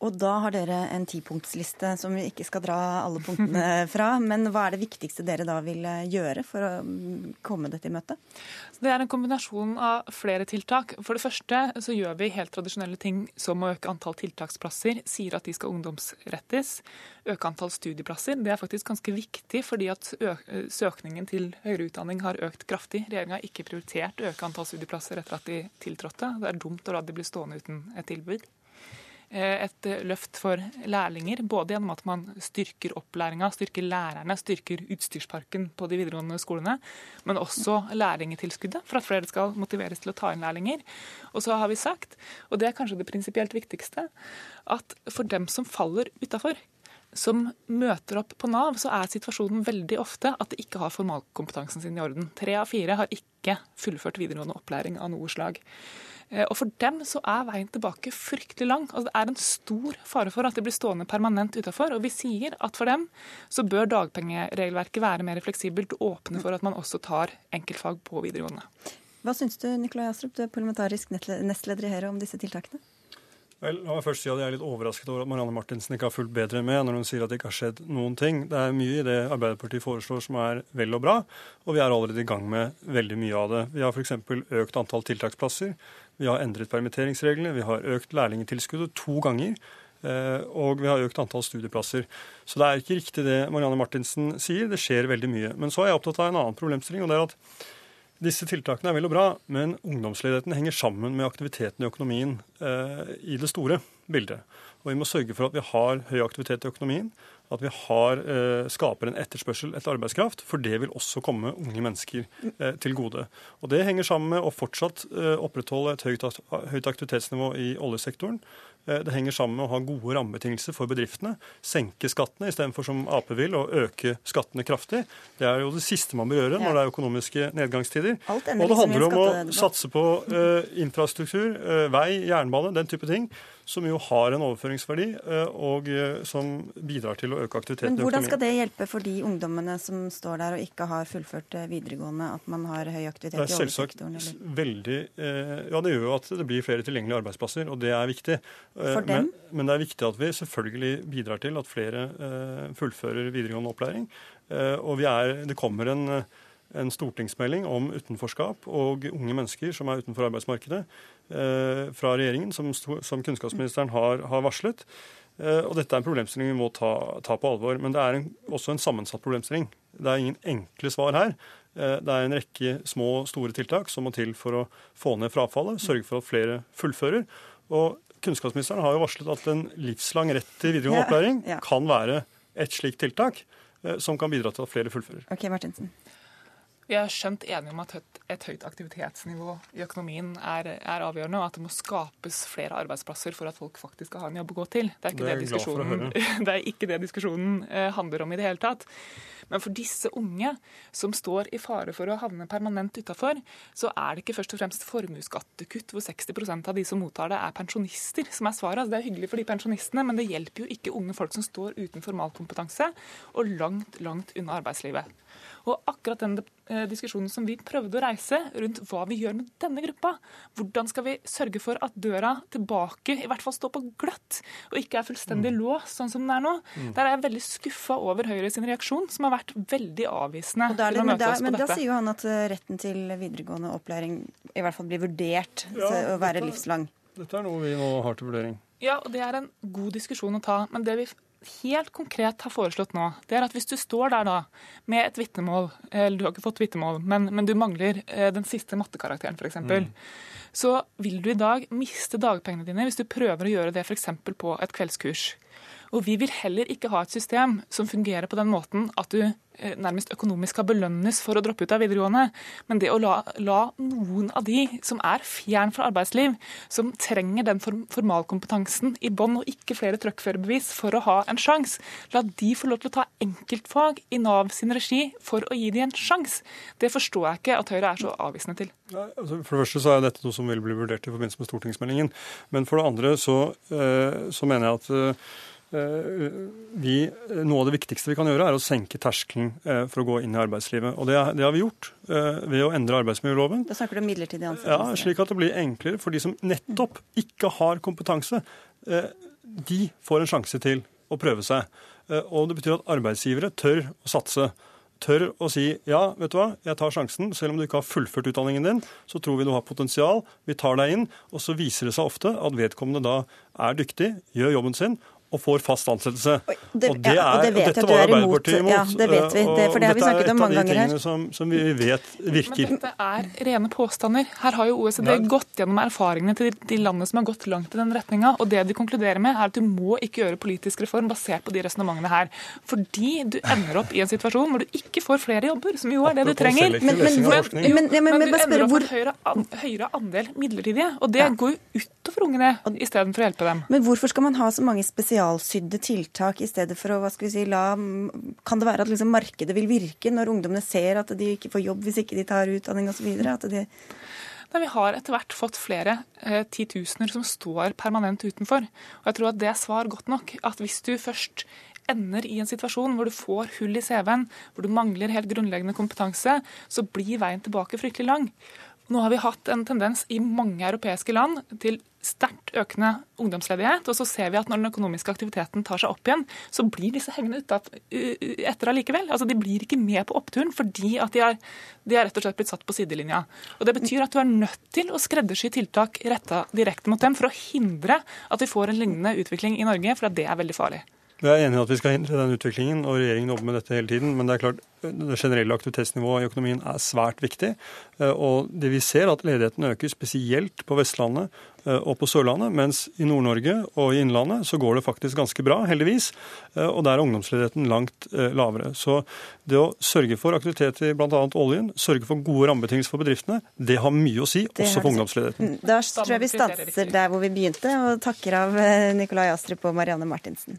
Og da har dere en tipunktsliste som vi ikke skal dra alle punktene fra. Men hva er det viktigste dere da vil eh, gjøre for å mm, komme dette i møte? Det er en kombinasjon av flere tiltak. For det første så gjør vi helt tradisjonelle ting som å øke antall tiltaksplasser. Sier at de skal ungdomsrettes. Øke antall studieplasser. Det er faktisk ganske viktig fordi at søkningen til høyere utdanning har økt kraftig. Regjeringa har ikke prioritert å øke antall studieplasser etter at de tiltrådte. Det er dumt å la de bli stående uten et tilbud. Eh, et løft for lærlinger, både gjennom at man styrker opplæringa, styrker lærerne, styrker utstyrsparken på de videregående skolene, men også lærlingetilskuddet, for at flere skal motiveres til å ta inn lærlinger. Og så har vi sagt, og det er kanskje det prinsipielt viktigste, at for dem som faller utafor, som møter opp på Nav, så er situasjonen veldig ofte at de ikke har formalkompetansen sin i orden. Tre av fire har ikke fullført videregående opplæring av noe slag. Eh, og For dem så er veien tilbake fryktelig lang. Altså, det er en stor fare for at de blir stående permanent utafor. Vi sier at for dem så bør dagpengeregelverket være mer fleksibelt og åpne for at man også tar enkeltfag på videregående. Hva syns du Nikolai Astrup, du er parlamentarisk nestleder i Høyre, om disse tiltakene? Vel, la meg først si at Jeg er litt overrasket over at Marianne Martinsen ikke har fulgt bedre med når hun sier at det ikke har skjedd noen ting. Det er mye i det Arbeiderpartiet foreslår som er vel og bra, og vi er allerede i gang med veldig mye av det. Vi har f.eks. økt antall tiltaksplasser. Vi har endret permitteringsreglene, vi har økt lærlingtilskuddet to ganger. Eh, og vi har økt antall studieplasser. Så det er ikke riktig det Marianne Martinsen sier. Det skjer veldig mye. Men så er jeg opptatt av en annen problemstilling. og det er at disse tiltakene er vel og bra, men ungdomsledigheten henger sammen med aktiviteten i økonomien eh, i det store bildet. Og Vi må sørge for at vi har høy aktivitet i økonomien, at vi har, eh, skaper en etterspørsel etter arbeidskraft, for det vil også komme unge mennesker eh, til gode. Og Det henger sammen med å fortsatt eh, opprettholde et høyt, aktivitetsnivå i oljesektoren. Det henger sammen med å ha gode rammebetingelser for bedriftene. Senke skattene istedenfor som Ap vil, å øke skattene kraftig. Det er jo det siste man bør gjøre når det er økonomiske nedgangstider. Og det handler om å satse på infrastruktur, vei, jernbane, den type ting som jo har en overføringsverdi, eh, og eh, som bidrar til å øke aktiviteten i økonomien. Hvordan skal det hjelpe for de ungdommene som står der og ikke har fullført eh, videregående, at man har høy aktivitet i oljesektoren? Det er selvsagt veldig Ja, det gjør jo at det blir flere tilgjengelige arbeidsplasser, og det er viktig. For dem? Men, men det er viktig at vi selvfølgelig bidrar til at flere fullfører videregående opplæring. Og er, det kommer en en stortingsmelding om utenforskap og unge mennesker som er utenfor arbeidsmarkedet, eh, fra regjeringen, som, som kunnskapsministeren har, har varslet. Eh, og dette er en problemstilling vi må ta, ta på alvor. Men det er en, også en sammensatt problemstilling. Det er ingen enkle svar her. Eh, det er en rekke små, store tiltak som må til for å få ned frafallet, sørge for at flere fullfører. Og kunnskapsministeren har jo varslet at en livslang rett til videregående opplæring ja, ja. kan være et slikt tiltak eh, som kan bidra til at flere fullfører. Ok, Martinsen. Vi er skjønt enige om at et, høyt aktivitetsnivå i økonomien er, er, avgjørende, og at det må skapes flere arbeidsplasser for at folk faktisk skal ha en jobb å gå til. Det er ikke det, det, diskusjonen, det, er ikke det diskusjonen eh, handler om i det hele tatt. Men for disse unge som står i fare for å havne permanent utafor, så er det ikke først og fremst formuesskattekutt hvor 60% av de som mottar det, er pensjonister som er svaret. Altså, det er hyggelig for de pensjonistene, men det hjelper jo ikke unge folk som står uten formalkompetanse og langt, langt unna arbeidslivet. Og akkurat den diskusjonen som vi prøvde å reise rundt hva vi gjør med denne gruppa, hvordan skal vi sørge for at døra tilbake i hvert fall står på gløtt, og ikke er fullstendig mm. låst, sånn som den er nå, mm. der er jeg veldig skuffa over Høyre sin reaksjon, som har vært veldig avvisende til å møte oss men dette. Men da sier jo han at eh, retten til videregående opplæring i hvert fall blir vurdert ja, til å være dette, livslang. Dette er noe vi nå har til vurdering. Ja, og det er en god diskusjon å ta. Men det vi helt konkret har foreslått nå, det er at hvis du står der da med et vitnemål, eller du har ikke fått vitnemål, men, men du mangler eh, den siste mattekarakteren f.eks., mm. så vil du i dag miste dagpengene dine hvis du prøver å gjøre det f.eks. på et kveldskurs. Og vi vil heller ikke ha et system som fungerer på den måten at du nærmest økonomisk skal belønnes for å droppe ut av videregående. Men det å la, la noen av de som er fjern fra arbeidsliv, som trenger den formalkompetansen i bånn og ikke flere truckførerbevis for å ha en sjanse, la de få lov til å ta enkeltfag i Nav sin regi for å gi de en sjanse, det forstår jeg ikke at Høyre er så avvisende til. Altså for det første så er dette noe som vil bli vurdert i forbindelse med stortingsmeldingen. Men for det andre så, eh, så mener jeg at Eh, vi, noe av det viktigste vi kan gjøre, er å senke terskelen eh, for å gå inn i arbeidslivet. Og det, det har vi gjort eh, ved å endre arbeidsmiljøloven. Da snakker du om midlertidig ansettelse? Ja, slik at det blir enklere for de som nettopp ikke har kompetanse. De får en sjanse til å prøve seg. Og det betyr at arbeidsgivere tør å satse. Tør å si ja, vet du hva, jeg tar sjansen. Selv om du ikke har fullført utdanningen din, så tror vi du har potensial. Vi tar deg inn. Og så viser det seg ofte at vedkommende da er dyktig, gjør jobben sin og får fast ansettelse. Det, og det, er, ja, og det vet og dette var Arbeiderpartiet imot. Ja, det vet vi, det, for det har vi snakket om mange ganger her. Dette er et av de tingene som, som, vi vet virker. Men dette er rene påstander. Her har jo OECD Nei. gått gjennom erfaringene til de landene som har gått langt i den retninga, og det de konkluderer med, er at du må ikke gjøre politisk reform basert på de resonnementene her. Fordi du ender opp i en situasjon hvor du ikke får flere jobber, som jo er det du trenger. Men, men, men, men, du ender opp med høyere, høyere, høyere andel midlertidige, og det går jo utover ungene istedenfor å hjelpe dem. Men hvorfor skal man ha så mange spesial spesialsydde tiltak i stedet for å hva skal vi si, la Kan det være at liksom markedet vil virke når ungdommene ser at de ikke får jobb hvis ikke de tar utdanning osv.? De... vi har etter hvert fått flere eh, titusener som står permanent utenfor. Og jeg tror at det er svar godt nok. At hvis du først ender i en situasjon hvor du får hull i CV-en, hvor du mangler helt grunnleggende kompetanse, så blir veien tilbake fryktelig lang. Nå har vi hatt en tendens i mange europeiske land til sterkt økende ungdomsledighet. Og så ser vi at når den økonomiske aktiviteten tar seg opp igjen, så blir disse hengende etter allikevel. Altså, de blir ikke med på oppturen fordi at de er, de er rett og slett blitt satt på sidelinja. Og Det betyr at du er nødt til å skreddersy tiltak retta direkte mot dem for å hindre at vi får en lignende utvikling i Norge, for det er veldig farlig. Jeg er enig i at vi skal hindre den utviklingen, og regjeringen jobber med dette hele tiden. Men det er klart, det generelle aktivitetsnivået i økonomien er svært viktig. Eh, og det vi ser at ledigheten øker, spesielt på Vestlandet eh, og på Sørlandet. Mens i Nord-Norge og i Innlandet så går det faktisk ganske bra, heldigvis. Eh, og der er ungdomsledigheten langt lavere. Så det å sørge for aktivitet i bl.a. oljen, sørge for gode rammebetingelser for bedriftene, det har mye å si, også for ungdomsledigheten. Da tror jeg vi stanser der hvor vi begynte, og takker av Nikolai Astrup og Marianne Martinsen.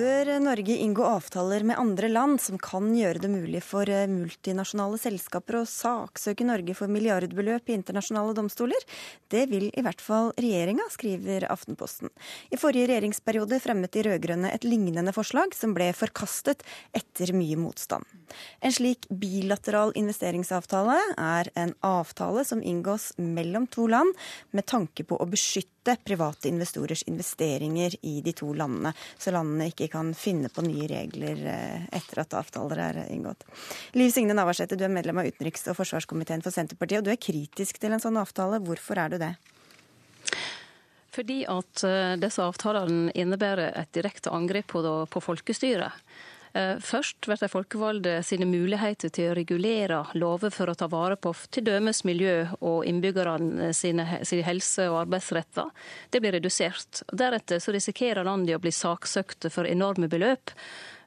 Bør Norge inngå avtaler med andre land som kan gjøre det mulig for eh, multinasjonale selskaper å saksøke Norge for milliardbeløp i internasjonale domstoler? Det vil i hvert fall regjeringa, skriver Aftenposten. I forrige regjeringsperiode fremmet de rød-grønne et lignende forslag, som ble forkastet etter mye motstand. En slik bilateral investeringsavtale er en avtale som inngås mellom to land med tanke på å beskytte private investorers investeringer i de to landene, så landene ikke kan finne på nye regler eh, etter at avtaler er inngått. Liv Signe Navarsete, du er medlem av utenriks- og forsvarskomiteen for Senterpartiet, og du er kritisk til en sånn avtale. Hvorfor er du det? Fordi at disse avtalene innebærer et direkte angrep på folkestyret. Først blir de folkevalgte sine muligheter til å regulere lover for å ta vare på t.d. miljø og innbyggerne sine, sine helse- og arbeidsretter. Det blir redusert. Deretter så risikerer landet å bli saksøkte for enorme beløp.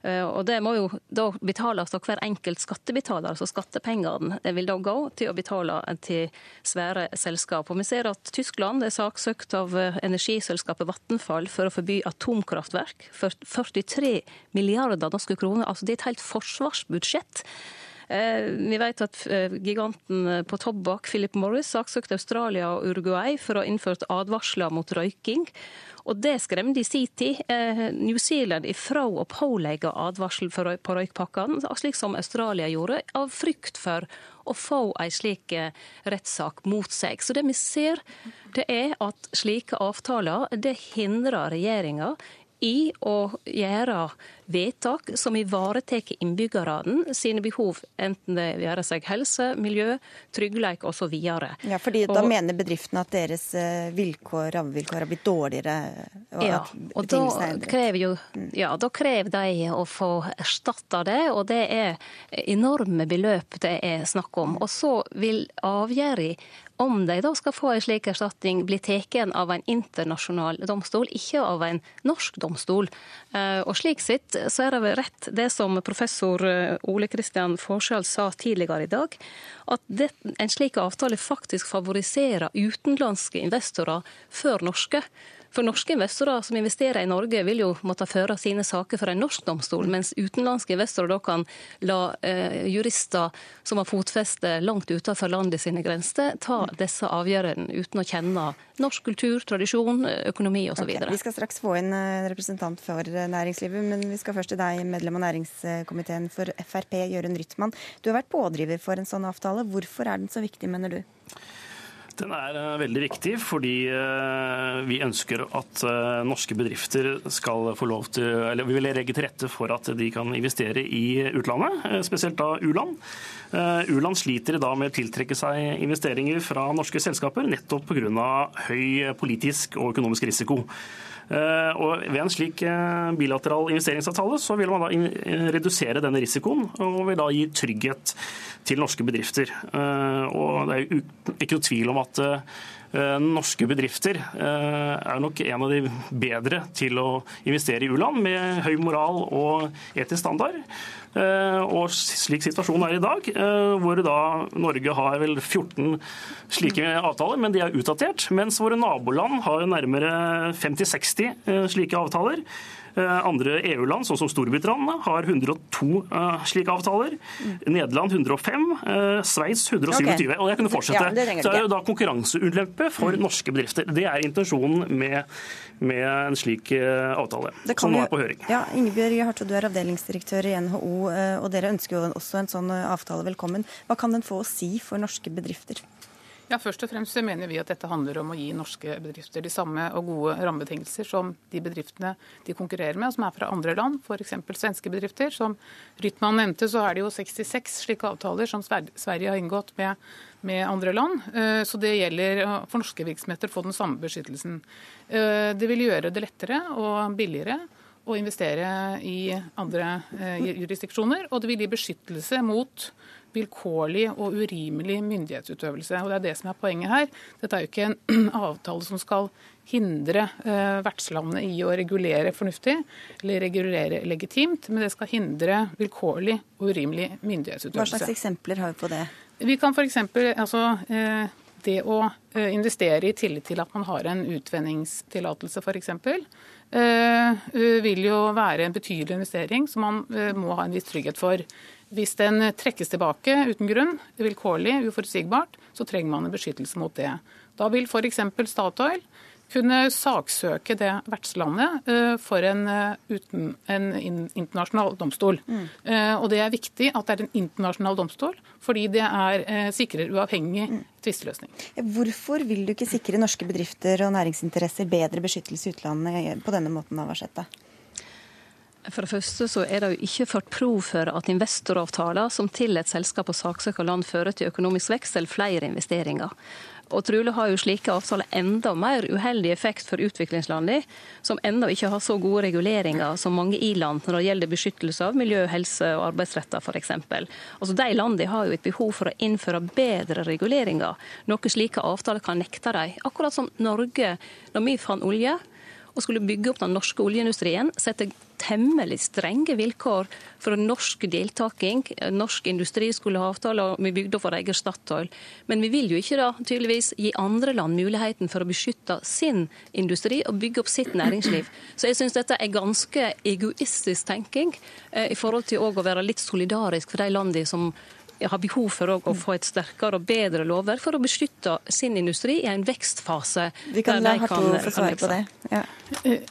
Eh, og det må jo da betales av hver enkelt skattebetaler, så skattepengene vil da gå til å betale til svære selskap. Og vi ser at Tyskland er saksøkt av eh, energiselskapet Vattenfall for å forby atomkraftverk for 43 milliarder norske kroner. Altså det er et helt forsvarsbudsjett. Eh, vi vet at giganten på tobakk, Philip Morris, saksøkte Australia og Uruguay for å ha innført advarsler mot røyking. Og det skremte i sin tid eh, New Zealand ifra å pålegge advarsel på røykpakkene, slik som Australia gjorde, av frykt for å få ei slik eh, rettssak mot seg. Så det vi ser, det er at slike avtaler det hindrer regjeringa i å gjøre vedtak som ivaretar innbyggerne sine behov, enten det gjør seg helse, miljø, trygghet osv. Ja, fordi da mener bedriftene at deres eh, vilkår, rammevilkår har blitt dårligere? Og ja, og da krever, jo, mm. ja, da krever de å få erstatta det, og det er enorme beløp det er snakk om. Og så vil avgjørelsen om de da skal få en slik erstatning, bli tatt av en internasjonal domstol, ikke av en norsk domstol. Eh, og slik sett så er det vel rett det som professor eh, Ole Kristian Forskjell sa tidligere i dag, at det, en slik avtale faktisk favoriserer utenlandske investorer før norske. For norske investorer som investerer i Norge, vil jo måtte føre sine saker for en norsk domstol, mens utenlandske investorer da kan la eh, jurister som har fotfeste langt utenfor landet sine grenser, ta disse avgjørelsene uten å kjenne norsk kultur, tradisjon, økonomi osv. Okay, vi skal straks få inn en representant for næringslivet, men vi skal først til deg, medlem av næringskomiteen for Frp, Jørund Rytman. Du har vært pådriver for en sånn avtale. Hvorfor er den så viktig, mener du? Den er uh, veldig viktig fordi uh, vi ønsker at uh, norske bedrifter skal få lov til Eller vi vil legge til rette for at de kan investere i utlandet, spesielt da u-land. U-land sliter i dag med å tiltrekke seg investeringer fra norske selskaper nettopp pga. høy politisk og økonomisk risiko. Og Ved en slik bilateral investeringsavtale så vil man da redusere denne risikoen og vil da gi trygghet til norske bedrifter. Og Det er jo ikke noe tvil om at Eh, norske bedrifter eh, er nok en av de bedre til å investere i u-land, med høy moral og etisk standard. Eh, og slik situasjonen er i dag, hvor da Norge har vel 14 slike avtaler, men de er utdatert. Mens våre naboland har nærmere 50-60 slike avtaler. Eh, andre EU-land, sånn som Storbritannia, har 102 eh, slike avtaler. Nederland 105. Eh, Sveits 127. Okay. Og jeg kunne fortsette. Ja, det, er jo da konkurranseulempe for norske bedrifter. Det er intensjonen med, med en slik avtale, som nå er på høring. Ja, Ingebjørg Hartog, du er avdelingsdirektør i NHO, og dere ønsker jo også en sånn avtale velkommen. Hva kan den få å si for norske bedrifter? Ja, Først og fremst mener vi at dette handler om å gi norske bedrifter de samme og gode rammebetingelser som de bedriftene de konkurrerer med, som er fra andre land, f.eks. svenske bedrifter. Som Rytman nevnte, så er det jo 66 slike avtaler som Sverige har inngått med, med andre land. Eh, så det gjelder for norske virksomheter å få den samme beskyttelsen. Eh, det vil gjøre det lettere og billigere å investere i andre eh, jurisdiksjoner, og det vil gi beskyttelse mot vilkårlig og urimelig myndighetsutøvelse. Og Det er det som er poenget her. Dette er jo ikke en avtale som skal hindre eh, vertslandene i å regulere fornuftig eller regulere legitimt, men det skal hindre vilkårlig og urimelig myndighetsutøvelse. Hva slags eksempler har vi på det? Vi kan f.eks. Altså, eh, det å eh, investere i tillit til at man har en utvenningstillatelse f.eks. Eh, vil jo være en betydelig investering som man eh, må ha en viss trygghet for. Hvis den trekkes tilbake uten grunn, vilkårlig, uforutsigbart, så trenger man en beskyttelse mot det. Da vil f.eks. Statoil kunne saksøke det vertslandet eh, for en, eh, uten, en internasjonal domstol. Mm. Eh, og det er viktig at det er en internasjonal domstol, fordi det er, sikrer uavhengig mm. tvisteløsning. Hvorfor vil du ikke sikre norske bedrifter og næringsinteresser bedre beskyttelse i utlandet på denne måten, Navarsete? For det første så er det jo ikke ført prov for at investoravtaler som tillater selskap å saksøke land fører til økonomisk vekst eller flere investeringer. Og trolig har jo slike avtaler enda mer uheldig effekt for utviklingslandene, som ennå ikke har så gode reguleringer som mange i-land når det gjelder beskyttelse av miljø, helse og arbeidsretter f.eks. Altså, de landene har jo et behov for å innføre bedre reguleringer, noe slike avtaler kan nekte dem. Akkurat som Norge, når vi fant olje, og skulle bygge opp den norske oljeindustrien, sette temmelig strenge vilkår for norsk deltaking. Norsk industri skulle ha avtaler, og vi bygde opp vår egen Statoil. Men vi vil jo ikke da tydeligvis gi andre land muligheten for å beskytte sin industri og bygge opp sitt næringsliv. Så jeg syns dette er ganske egoistisk tenking eh, i forhold til å være litt solidarisk for de landene som har behov for å få et sterkere og bedre lovverk for å beskytte sin industri i en vekstfase. Vi kan la Harto få svare på det. Ja.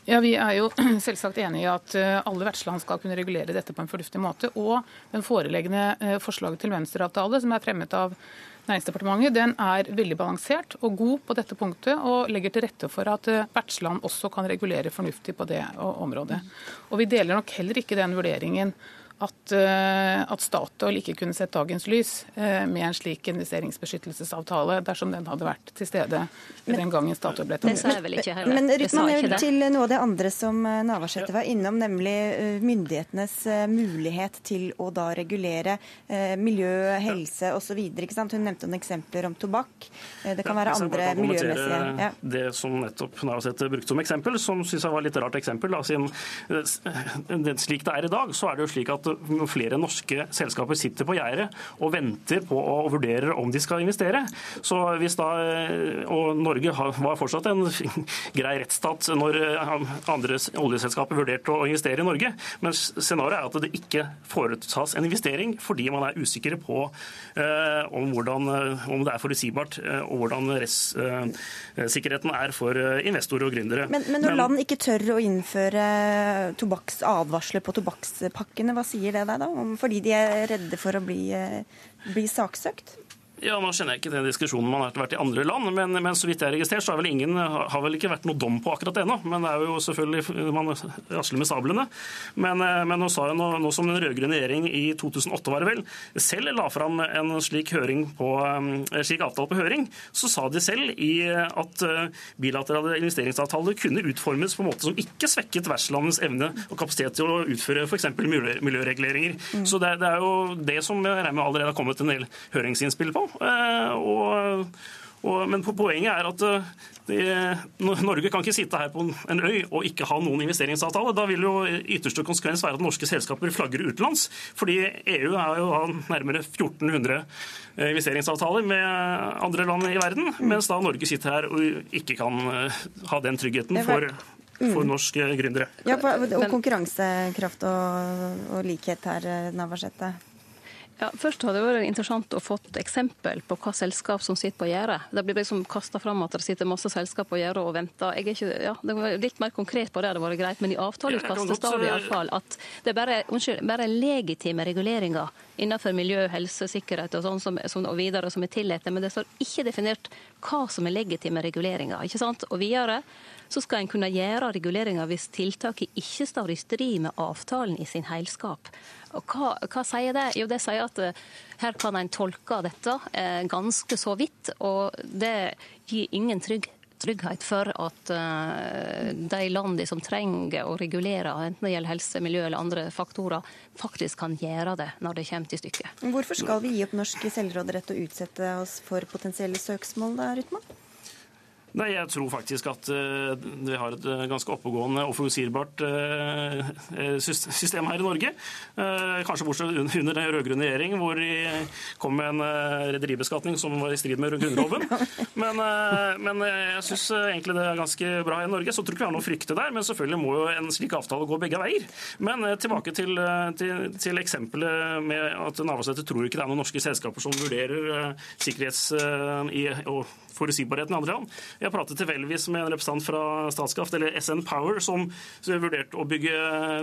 ja. Vi er jo selvsagt enig i at eh, alle vertsland skal kunne regulere dette på en fornuftig måte. Og den foreliggende eh, forslaget til venstreavtale som er fremmet av Næringsdepartementet, den er veldig balansert og god på dette punktet, og legger til rette for at eh, vertsland også kan regulere fornuftig på det området. Og Vi deler nok heller ikke den vurderingen at, eh, at, Statoil ikke kunne sett dagens lys eh, med en slik investeringsbeskyttelsesavtale dersom den hadde vært til stede men, den gangen Statoil ble etablert. Det sa jeg vel ikke heller. Men Rytman, jeg vil til noe av det andre som eh, Navarsete var innom, nemlig myndighetenes mulighet til å da regulere miljø, helse osv. Hun nevnte noen eksempler om tobakk. Det kan være andre miljømessige ja. Det som nettopp Navarsete brukte som eksempel, som syns jeg var litt rart eksempel. Da, siden, slik det er i dag, så er det jo slik at flere norske selskaper sitter på gjerdet og venter på og vurderer om de skal investere. Så hvis da, og Norge var fortsatt en grei rettsstat når andre oljeselskaper vurderte å investere i Norge. Men scenarioet er at det ikke foretas en investering fordi man er usikre på eh, om, hvordan, om, det er forutsigbart eh, og hvordan rettssikkerheten er for investorer og gründere. Men, men når men, land ikke tør å innføre advarsler på tobakkspakkene, hva sier det deg da? Fordi de er redde for å bli, eh, bli saksøkt? Ja, Nå kjenner jeg ikke den diskusjonen man har vært i andre land, men, men så vidt jeg har registrert, så har vel ingen har vel ikke vært noe dom på akkurat det ennå. Men det er jo selvfølgelig man rasler med sablene. Men, eh, men nå sa jeg, nå, nå som den rød-grønne regjering i 2008 var det vel, selv la fram en slik, på, eh, slik, avtale på høring, så sa de selv i at eh, bilaterale investeringsavtaler kunne utformes på en måte som ikke svekket vertslandets evne og kapasitet til å utføre f.eks. Miljø, miljøreguleringer. Mm. Så det, det, er jo det som jeg regner med allerede har kommet en del høringsinnspill på. Eh, og, og, men poenget er at eh, det, Norge kan ikke sitte her på en øy og ikke ha noen investeringsavtale. Da vil jo ytterste konsekvens være at norske selskaper flagger utenlands. Fordi EU har jo nærmere 1400 eh, investeringsavtaler med andre land i verden, mens da Norge sitter her og ikke kan ha den tryggheten for for mm. norske gründere. Ja, og konkurransekraft og, og likhet her, Navarsete? Ja, først hadde det vært interessant å få et eksempel på hva selskap som sitter på gjerdet. Det blir liksom kasta fram at det sitter masse selskap på gjerdet og venter. Jeg er ikke, ja, det var litt mer konkret på det hadde vært greit, men i avtaleutkastet står det iallfall at det er bare, unnskyld, bare legitime reguleringer innenfor miljø, helse, sikkerhet og sånn som, som, og videre som er tillatt. Men det står ikke definert hva som er legitime reguleringer. ikke sant? Og videre så skal en kunne gjøre reguleringer hvis tiltaket ikke står i strid med avtalen i sin heilskap. Og hva, hva, sier det? Jo, det sier at eh, her kan en tolke dette eh, ganske så vidt, og det gir ingen trygg, trygghet for at uh, de landene som trenger å regulere, enten det gjelder helse, miljø eller andre faktorer, faktisk kan gjøre det når det kommer til stykket. Hvorfor skal vi gi opp norsk selvråderett og utsette oss for potensielle søksmål da, Rytman? Nei, Jeg tror faktisk at uh, vi har et uh, ganske oppegående og forutsigbart uh, system her i Norge. kanskje bortsett under den rød-grønne regjeringen, hvor de kom med en rederibeskatning som var i strid med Grunnloven. Men, men jeg syns egentlig det er ganske bra i Norge. Så tror ikke vi har noe å frykte der. Men selvfølgelig må jo en slik avtale gå begge veier. Men tilbake til, til, til eksempelet med at Navarsete tror ikke det er noen norske selskaper som vurderer sikkerhets- i, og forutsigbarheten i andre land. Jeg pratet tilfeldigvis med en representant fra Statskraft, eller SN Power, som å bygge,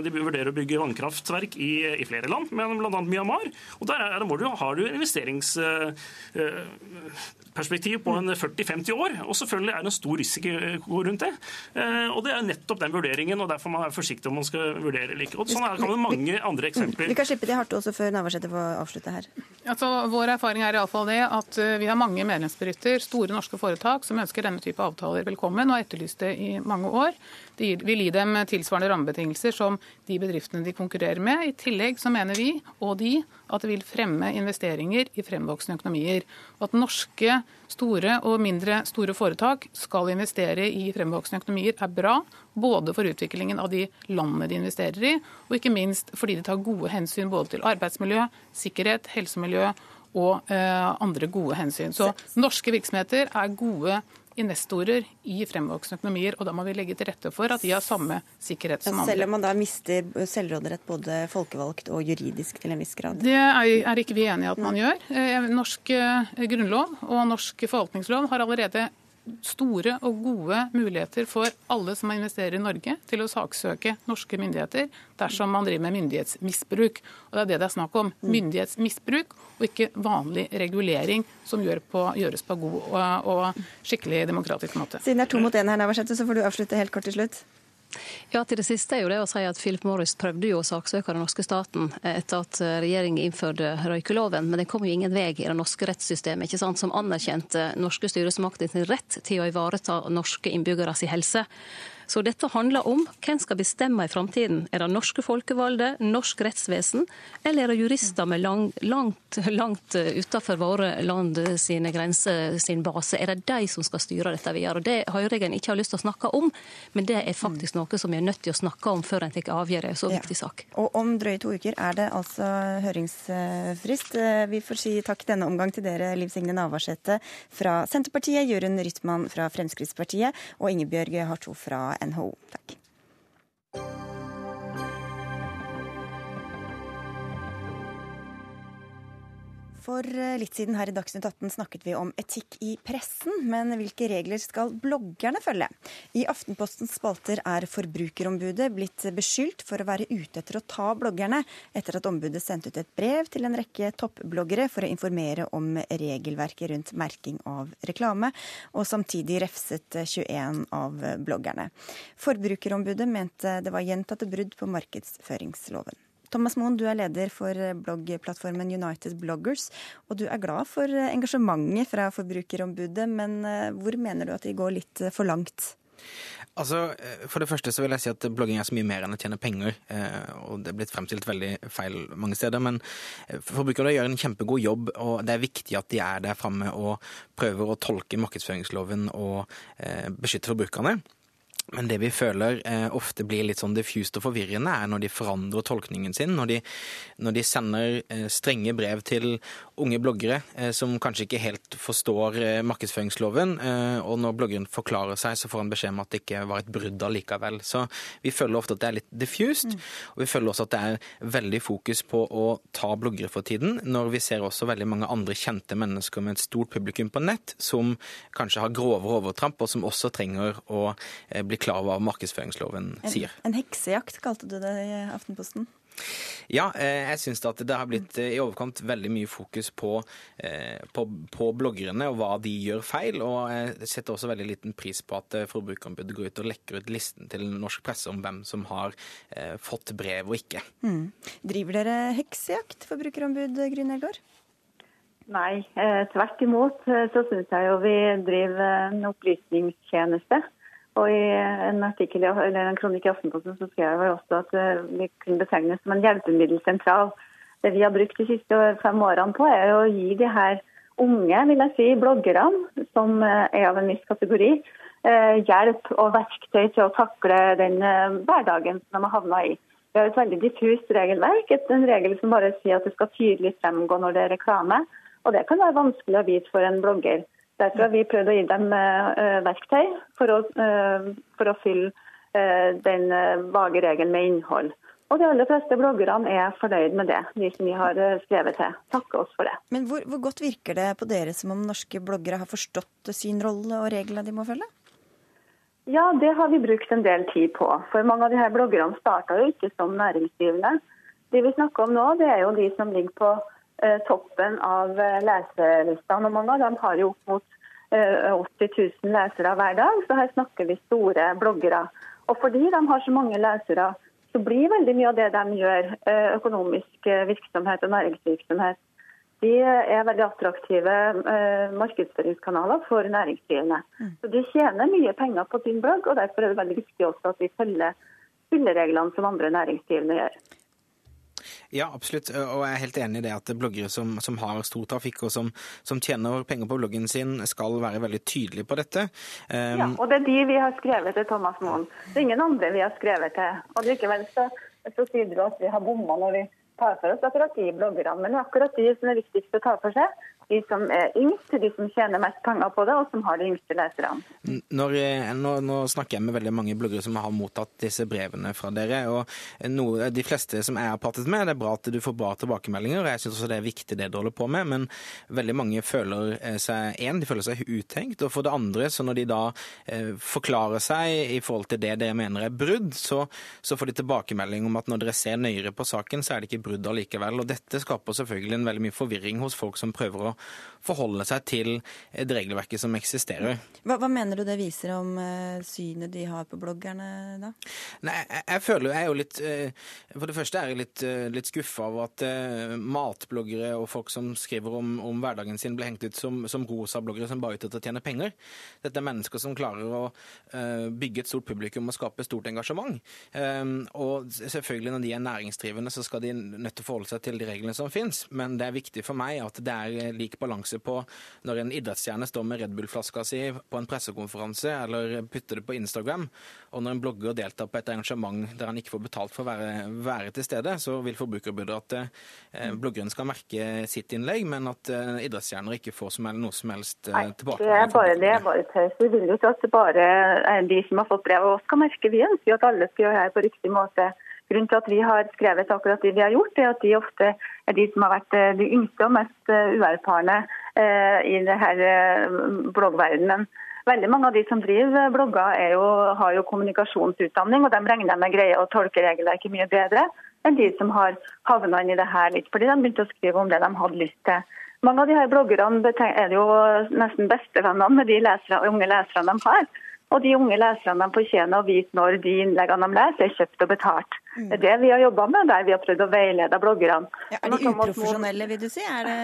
de vurderer å bygge vannkraftverk i, i flere land, men bl.a. Myanmar. Og Der er, du, har du investeringsperspektiv på en 40-50 år, og selvfølgelig er det en stor risiko rundt det. Eh, og Det er nettopp den vurderingen, og derfor man er forsiktig om man skal vurdere eller ikke. Og Sånn er det mange andre eksempler. Vi kan slippe til hardt også før Navarsete får avslutte her. Altså, vår erfaring er iallfall det at eh, vi har mange medlemsbedrifter, store norske norske foretak som ønsker denne type avtaler velkommen, og etterlyst det i mange år. De vil gi dem tilsvarende rammebetingelser som de bedriftene de konkurrerer med. I tillegg så mener vi, og de, at det vil fremme investeringer i fremvoksende økonomier. Og at norske store og mindre store foretak skal investere i fremvoksende økonomier, er bra. Både for utviklingen av de landene de investerer i, og ikke minst fordi de tar gode hensyn både til arbeidsmiljø, sikkerhet, helsemiljø eh, andre gode hensyn. Så norske virksomheter er gode investorer i fremvoksende økonomier, og da må vi legge til rette for at de har samme sikkerhet som andre. Selv om man da mister selvråderett både folkevalgt og juridisk til en viss grad? Det er ikke vi enig i at man gjør. Eh, norsk eh, grunnlov og norsk forvaltningslov har allerede store og gode muligheter for alle som investerer i Norge, til å saksøke norske myndigheter dersom man driver med myndighetsmisbruk. Og Det er det det er snakk om. Mm. Myndighetsmisbruk, og ikke vanlig regulering som gjør på, gjøres på god og, og skikkelig demokratisk måte. Siden det er to mot én her, Navarsete, så får du avslutte helt kort til slutt. Ja, til det siste er jo det å si at Philip Morris prøvde jo å saksøke den norske staten etter at regjeringen innførte røykeloven, men det kom jo ingen vei i det norske rettssystemet, ikke sant, som anerkjente norske styresmakter sin rett til å ivareta norske innbyggere sin helse. Så dette handler om hvem skal bestemme i framtiden. Er det norske folkevalgte, norsk rettsvesen, eller er det jurister med lang, langt, langt utenfor våre land sine grenser sin base? Er det de som skal styre dette videre? Det hører jeg en ikke har lyst til å snakke om, men det er faktisk noe som vi er nødt til å snakke om før en tar avgjørelse i så viktig ja. sak. Og om drøye to uker er det altså høringsfrist. Vi får si takk denne omgang til dere, Liv Signe Navarsete fra Senterpartiet, Jørund Rytman fra Fremskrittspartiet og Ingebjørg Harto fra NHO. Takk. For eh, litt siden her i Dagsnytt 18 snakket vi om etikk i pressen, men hvilke regler skal bloggerne følge? I Aftenpostens spalter er Forbrukerombudet blitt beskyldt for å være ute etter å ta bloggerne, etter at ombudet sendte ut et brev til en rekke toppbloggere for å informere om regelverket rundt merking av reklame, og samtidig refset 21 av bloggerne. Forbrukerombudet mente det var gjentatte brudd på markedsføringsloven. Thomas Moen, du er leder for bloggplattformen United Bloggers, og du er glad for engasjementet fra Forbrukerombudet, men eh, hvor mener du at de går litt for langt? Altså, eh, For det første så vil jeg si at blogging er så mye mer enn å tjene penger. Eh, og Det er blitt fremstilt veldig feil mange steder. Men forbrukerne gjør en kjempegod jobb, og det er viktig at de er der framme og prøver å tolke markedsføringsloven og beskytte forbrukerne. Men det vi føler eh, ofte blir litt sånn diffust og forvirrende, er når de forandrer tolkningen sin. Når de, når de sender eh, strenge brev til unge bloggere eh, som kanskje ikke helt forstår eh, markedsføringsloven, eh, og når bloggeren forklarer seg, så får han beskjed om at det ikke var et brudd allikevel. Så vi føler ofte at det er litt diffust, mm. og vi føler også at det er veldig fokus på å ta bloggere for tiden, når vi ser også veldig mange andre kjente mennesker med et stort publikum på nett som kanskje har grove overtramp, og som også trenger å eh, bli klar over hva markedsføringsloven sier. En, en heksejakt kalte du det i Aftenposten? Ja, eh, jeg syns at det har blitt eh, i overkant veldig mye fokus på, eh, på, på, bloggerne og hva de gjør feil. Og jeg setter også veldig liten pris på at Forbrukerombudet går ut og lekker ut listen til norsk presse om hvem som har fått brev og ikke. Mm. Driver dere heksejakt, Forbrukerombud Gry Elgaard? Nei, tvert imot så syns jeg jo vi driver en opplysningstjeneste. Og i en artikkel, eller en kronikk i Aftenposten så skrev jeg også at eh, vi kunne betegnes som en hjelpemiddelsentral. Det vi har brukt de siste fem årene på, er å gi de her unge vil jeg si, bloggerne, som eh, er av en viss kategori, eh, hjelp og verktøy til å takle den hverdagen som de har havna i. Vi har et veldig diffust regelverk, en regel som bare sier at det skal tydelig fremgå når det er reklame. Og det kan være vanskelig å vite for en blogger. Derfor har vi prøvd å gi dem uh, verktøy for å, uh, for å fylle den vage regelen med innhold. Og de aller fleste bloggerne er fornøyd med det, de som vi har skrevet til. Takker oss for det. Men hvor, hvor, godt virker det på dere som om norske bloggere har forstått sin rolle og reglene de må følge? Ja, det har vi brukt en del tid på. For mange av de her bloggerne starta jo ikke som næringsdrivende. De vi snakker om nå, det er jo de som ligger på Eh, toppen av leselista når mange av dem har jo opp mot 80 eh, 000 lesere hver dag, så her snakker vi store bloggere. Og fordi de har så mange lesere, så blir veldig mye av det de gjør, økonomisk virksomhet og næringsvirksomhet. de er veldig attraktive eh, markedsføringskanaler for næringsdrivende. Mm. Så De tjener mye penger på sin blogg, og derfor er det veldig viktig også at vi følger spillereglene som andre næringsdrivende gjør. Ja, absolutt. Og jeg er helt enig i det at bloggere som, som har stor trafikk og som, som, tjener penger på bloggen sin, skal være veldig tydelige på dette. Um... ja, og det er de vi har skrevet til Thomas Moen. Det er ingen andre vi har skrevet til. Og likevel så, så sier du at vi har bomma når vi tar for oss akkurat de bloggerne. Men akkurat de som er viktigst å ta for seg, de som er yngst, de som tjener mest penger på det, og som har de yngste leserne. Når, eh, nå, nå, snakker jeg med veldig mange bloggere som har mottatt disse brevene fra dere. og noe, De fleste som jeg har pratet med, det er bra at du får bra tilbakemeldinger, og jeg syns også det er viktig det du holder på med, men veldig mange føler eh, seg en, de føler seg uttenkt, og for det andre, så når de da eh, forklarer seg i forhold til det dere mener er brudd, så, så, får de tilbakemelding om at når dere ser nøyere på saken, så er det ikke brudd allikevel. og Dette skaper selvfølgelig en veldig mye forvirring hos folk som prøver å forholde seg til det regelverket som eksisterer. Hva, hva mener du det viser om uh, synet de har på bloggerne, da? Nei, jeg, jeg føler jeg er jo litt uh, For det første er jeg litt, uh, litt skuffa over at matbloggere og folk som skriver om, om hverdagen sin, blir hengt ut som, som rosabloggere som bare er ute etter å tjene penger. Dette er mennesker som klarer å bygge et stort publikum og skape stort engasjement. Um, og selvfølgelig når de er næringsdrivende, så skal de nødt til å forholde seg til de reglene som finnes, men det er viktig for meg at det er lik balanse på når en idrettsstjerne står med Red Bull-flaska si på en pressekonferanse eller putter det på Instagram, og når en blogger deltar på et arrangement der han ikke får betalt for å være, være til stede, så vil Forbrukerbudet at eh, bloggeren skal merke sitt innlegg, men at eh, idrettsstjerner ikke får som, noe som helst eh, tilbake. Det er bare det er bare tøys. Vi vil jo ikke at bare de som har fått brev av oss, skal merke. Vi ønsker jo at alle skal gjøre det på riktig måte. Grunnen til at vi har skrevet akkurat det vi har gjort, er at de ofte er de som har vært eh, de yngste og mest eh, uerfarne eh, i denne bloggverdenen. Veldig mange av de som driver blogger jo, har jo kommunikasjonsutdanning, og de regner med greier å tolke regelverket mye bedre enn de som har havna inn i det her litt fordi de begynte å skrive om det de hadde lyst til. Mange av de her bloggerne er jo nesten bestevennene med de lesere, unge leserne de har. Og de unge leserne de fortjener å vite når de innleggene de leser, er kjøpt og betalt. Mm. Det er det vi har jobba med, der vi har prøvd å veilede bloggerne. Ja, er de uprofesjonelle, vil du si? Det,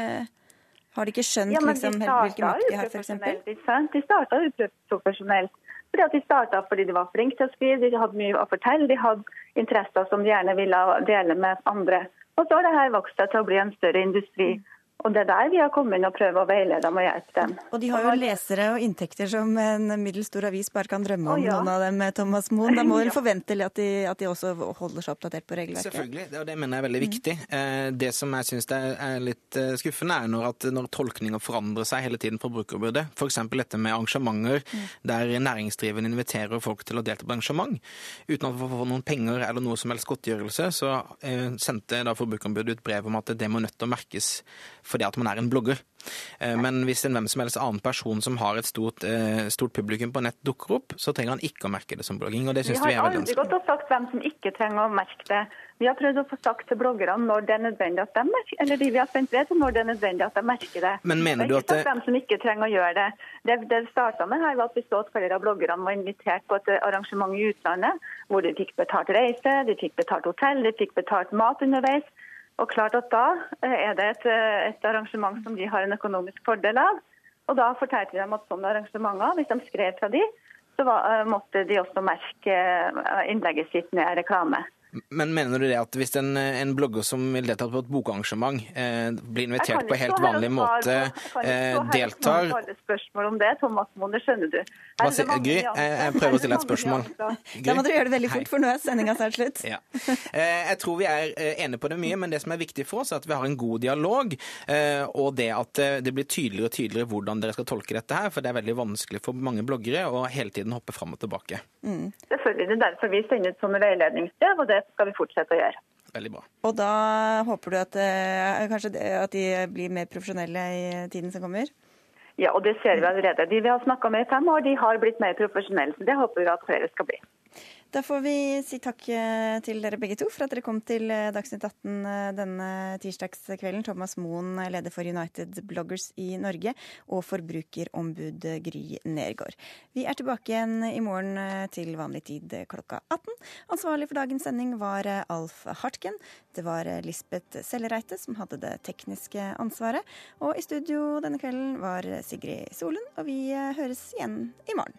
har de ikke skjønt ja, liksom, hvilken makt de har, f.eks.? De starta uprofesjonelt. Fordi at De starta fordi de var flinke til å skrive, de hadde mye å fortelle, de hadde interesser som de gjerne ville dele med andre. Og så har det her vokst seg til å bli en større industri. Mm. Og Det er der vi har kommet inn og prøvd å veilede dem og hjelpe dem. Og de har jo lesere og inntekter som en middels stor avis bare kan drømme om, oh, ja. noen av dem, Thomas Moen. Da må vel forvente at de, at de også holder seg oppdatert på regelverket? Selvfølgelig, og det mener jeg er veldig viktig. Mm. Det som jeg syns er litt eh, skuffende, er når, at, når tolkninger forandrer seg hele tiden for brukerbudet. F.eks. dette med arrangementer mm. der næringsdrivende inviterer folk til å delta på arrangement. Uten at man får noen penger eller noe som helst godtgjørelse, så eh, sendte da Forbrukerombudet ut brev om at det må nødt til å merkes fordi at man er en blogger. Eh, men hvis en hvem som helst annen person som har et stort, eh, stort, publikum på nett dukker opp, så trenger han ikke å merke det som blogging. og det synes Vi har aldri gått og sagt hvem som ikke trenger å merke det. Vi har prøvd å få sagt til bloggerne når det er nødvendig at de merker eller de vi har sendt brev til, når det er nødvendig at de merker det. Men mener du at det... hvem som ikke trenger å gjøre det. Det, det starta med her var at vi så at flere av bloggerne var invitert på et arrangement i utlandet, hvor de fikk betalt reise, de fikk betalt hotell, de fikk betalt mat underveis. Og klart at Da eh, er det et, eh, et, arrangement som de har en økonomisk fordel av. Og Da fortalte de dem at sånne arrangementer, hvis de skrev fra de, så var, eh, måtte de også merke innlegget sitt med reklame. Men mener du det at hvis en, en blogger som vil delta på et bokarrangement, eh, blir invitert på helt vanlig måte, eh, deltar Jeg spørsmål om det, Thomas Moen, skjønner du. Hva sier Gry? Jeg, jeg, prøver å stille et spørsmål. Da må dere gjøre det veldig fort, for nå er sendinga snart slutt. Ja. Eh, jeg tror vi er eh, enige på det mye, men det som er viktig for oss, er at vi har en god dialog, eh, og det at eh, det blir tydeligere og tydeligere hvordan dere skal tolke dette her, for det er veldig vanskelig for mange bloggere å hele tiden hoppe fram og tilbake. Mm. Selvfølgelig, det er derfor vi sender ut sånne veiledningsbrev. og det skal vi fortsette å gjøre. Veldig bra. Og da håper du at, eh, kanskje, at de blir mer profesjonelle i tiden som kommer? Ja, og det ser vi allerede. De vi har snakka med i fem år, de har blitt mer profesjonelle. Så det håper vi at flere skal bli. Da får vi si takk eh, til dere begge to for at dere kom til eh, Dagsnytt 18 eh, denne tirsdagskvelden. Thomas Moen, leder for United Bloggers i Norge, og forbrukerombud Gry Nergård. Vi er tilbake igjen i morgen til vanlig tid klokka 18. Ansvarlig for dagens sending var Alf Hartken. Det var Lisbeth Sellereite som hadde det tekniske ansvaret. Og i studio denne kvelden var Sigrid Solund, og vi høres igjen i morgen.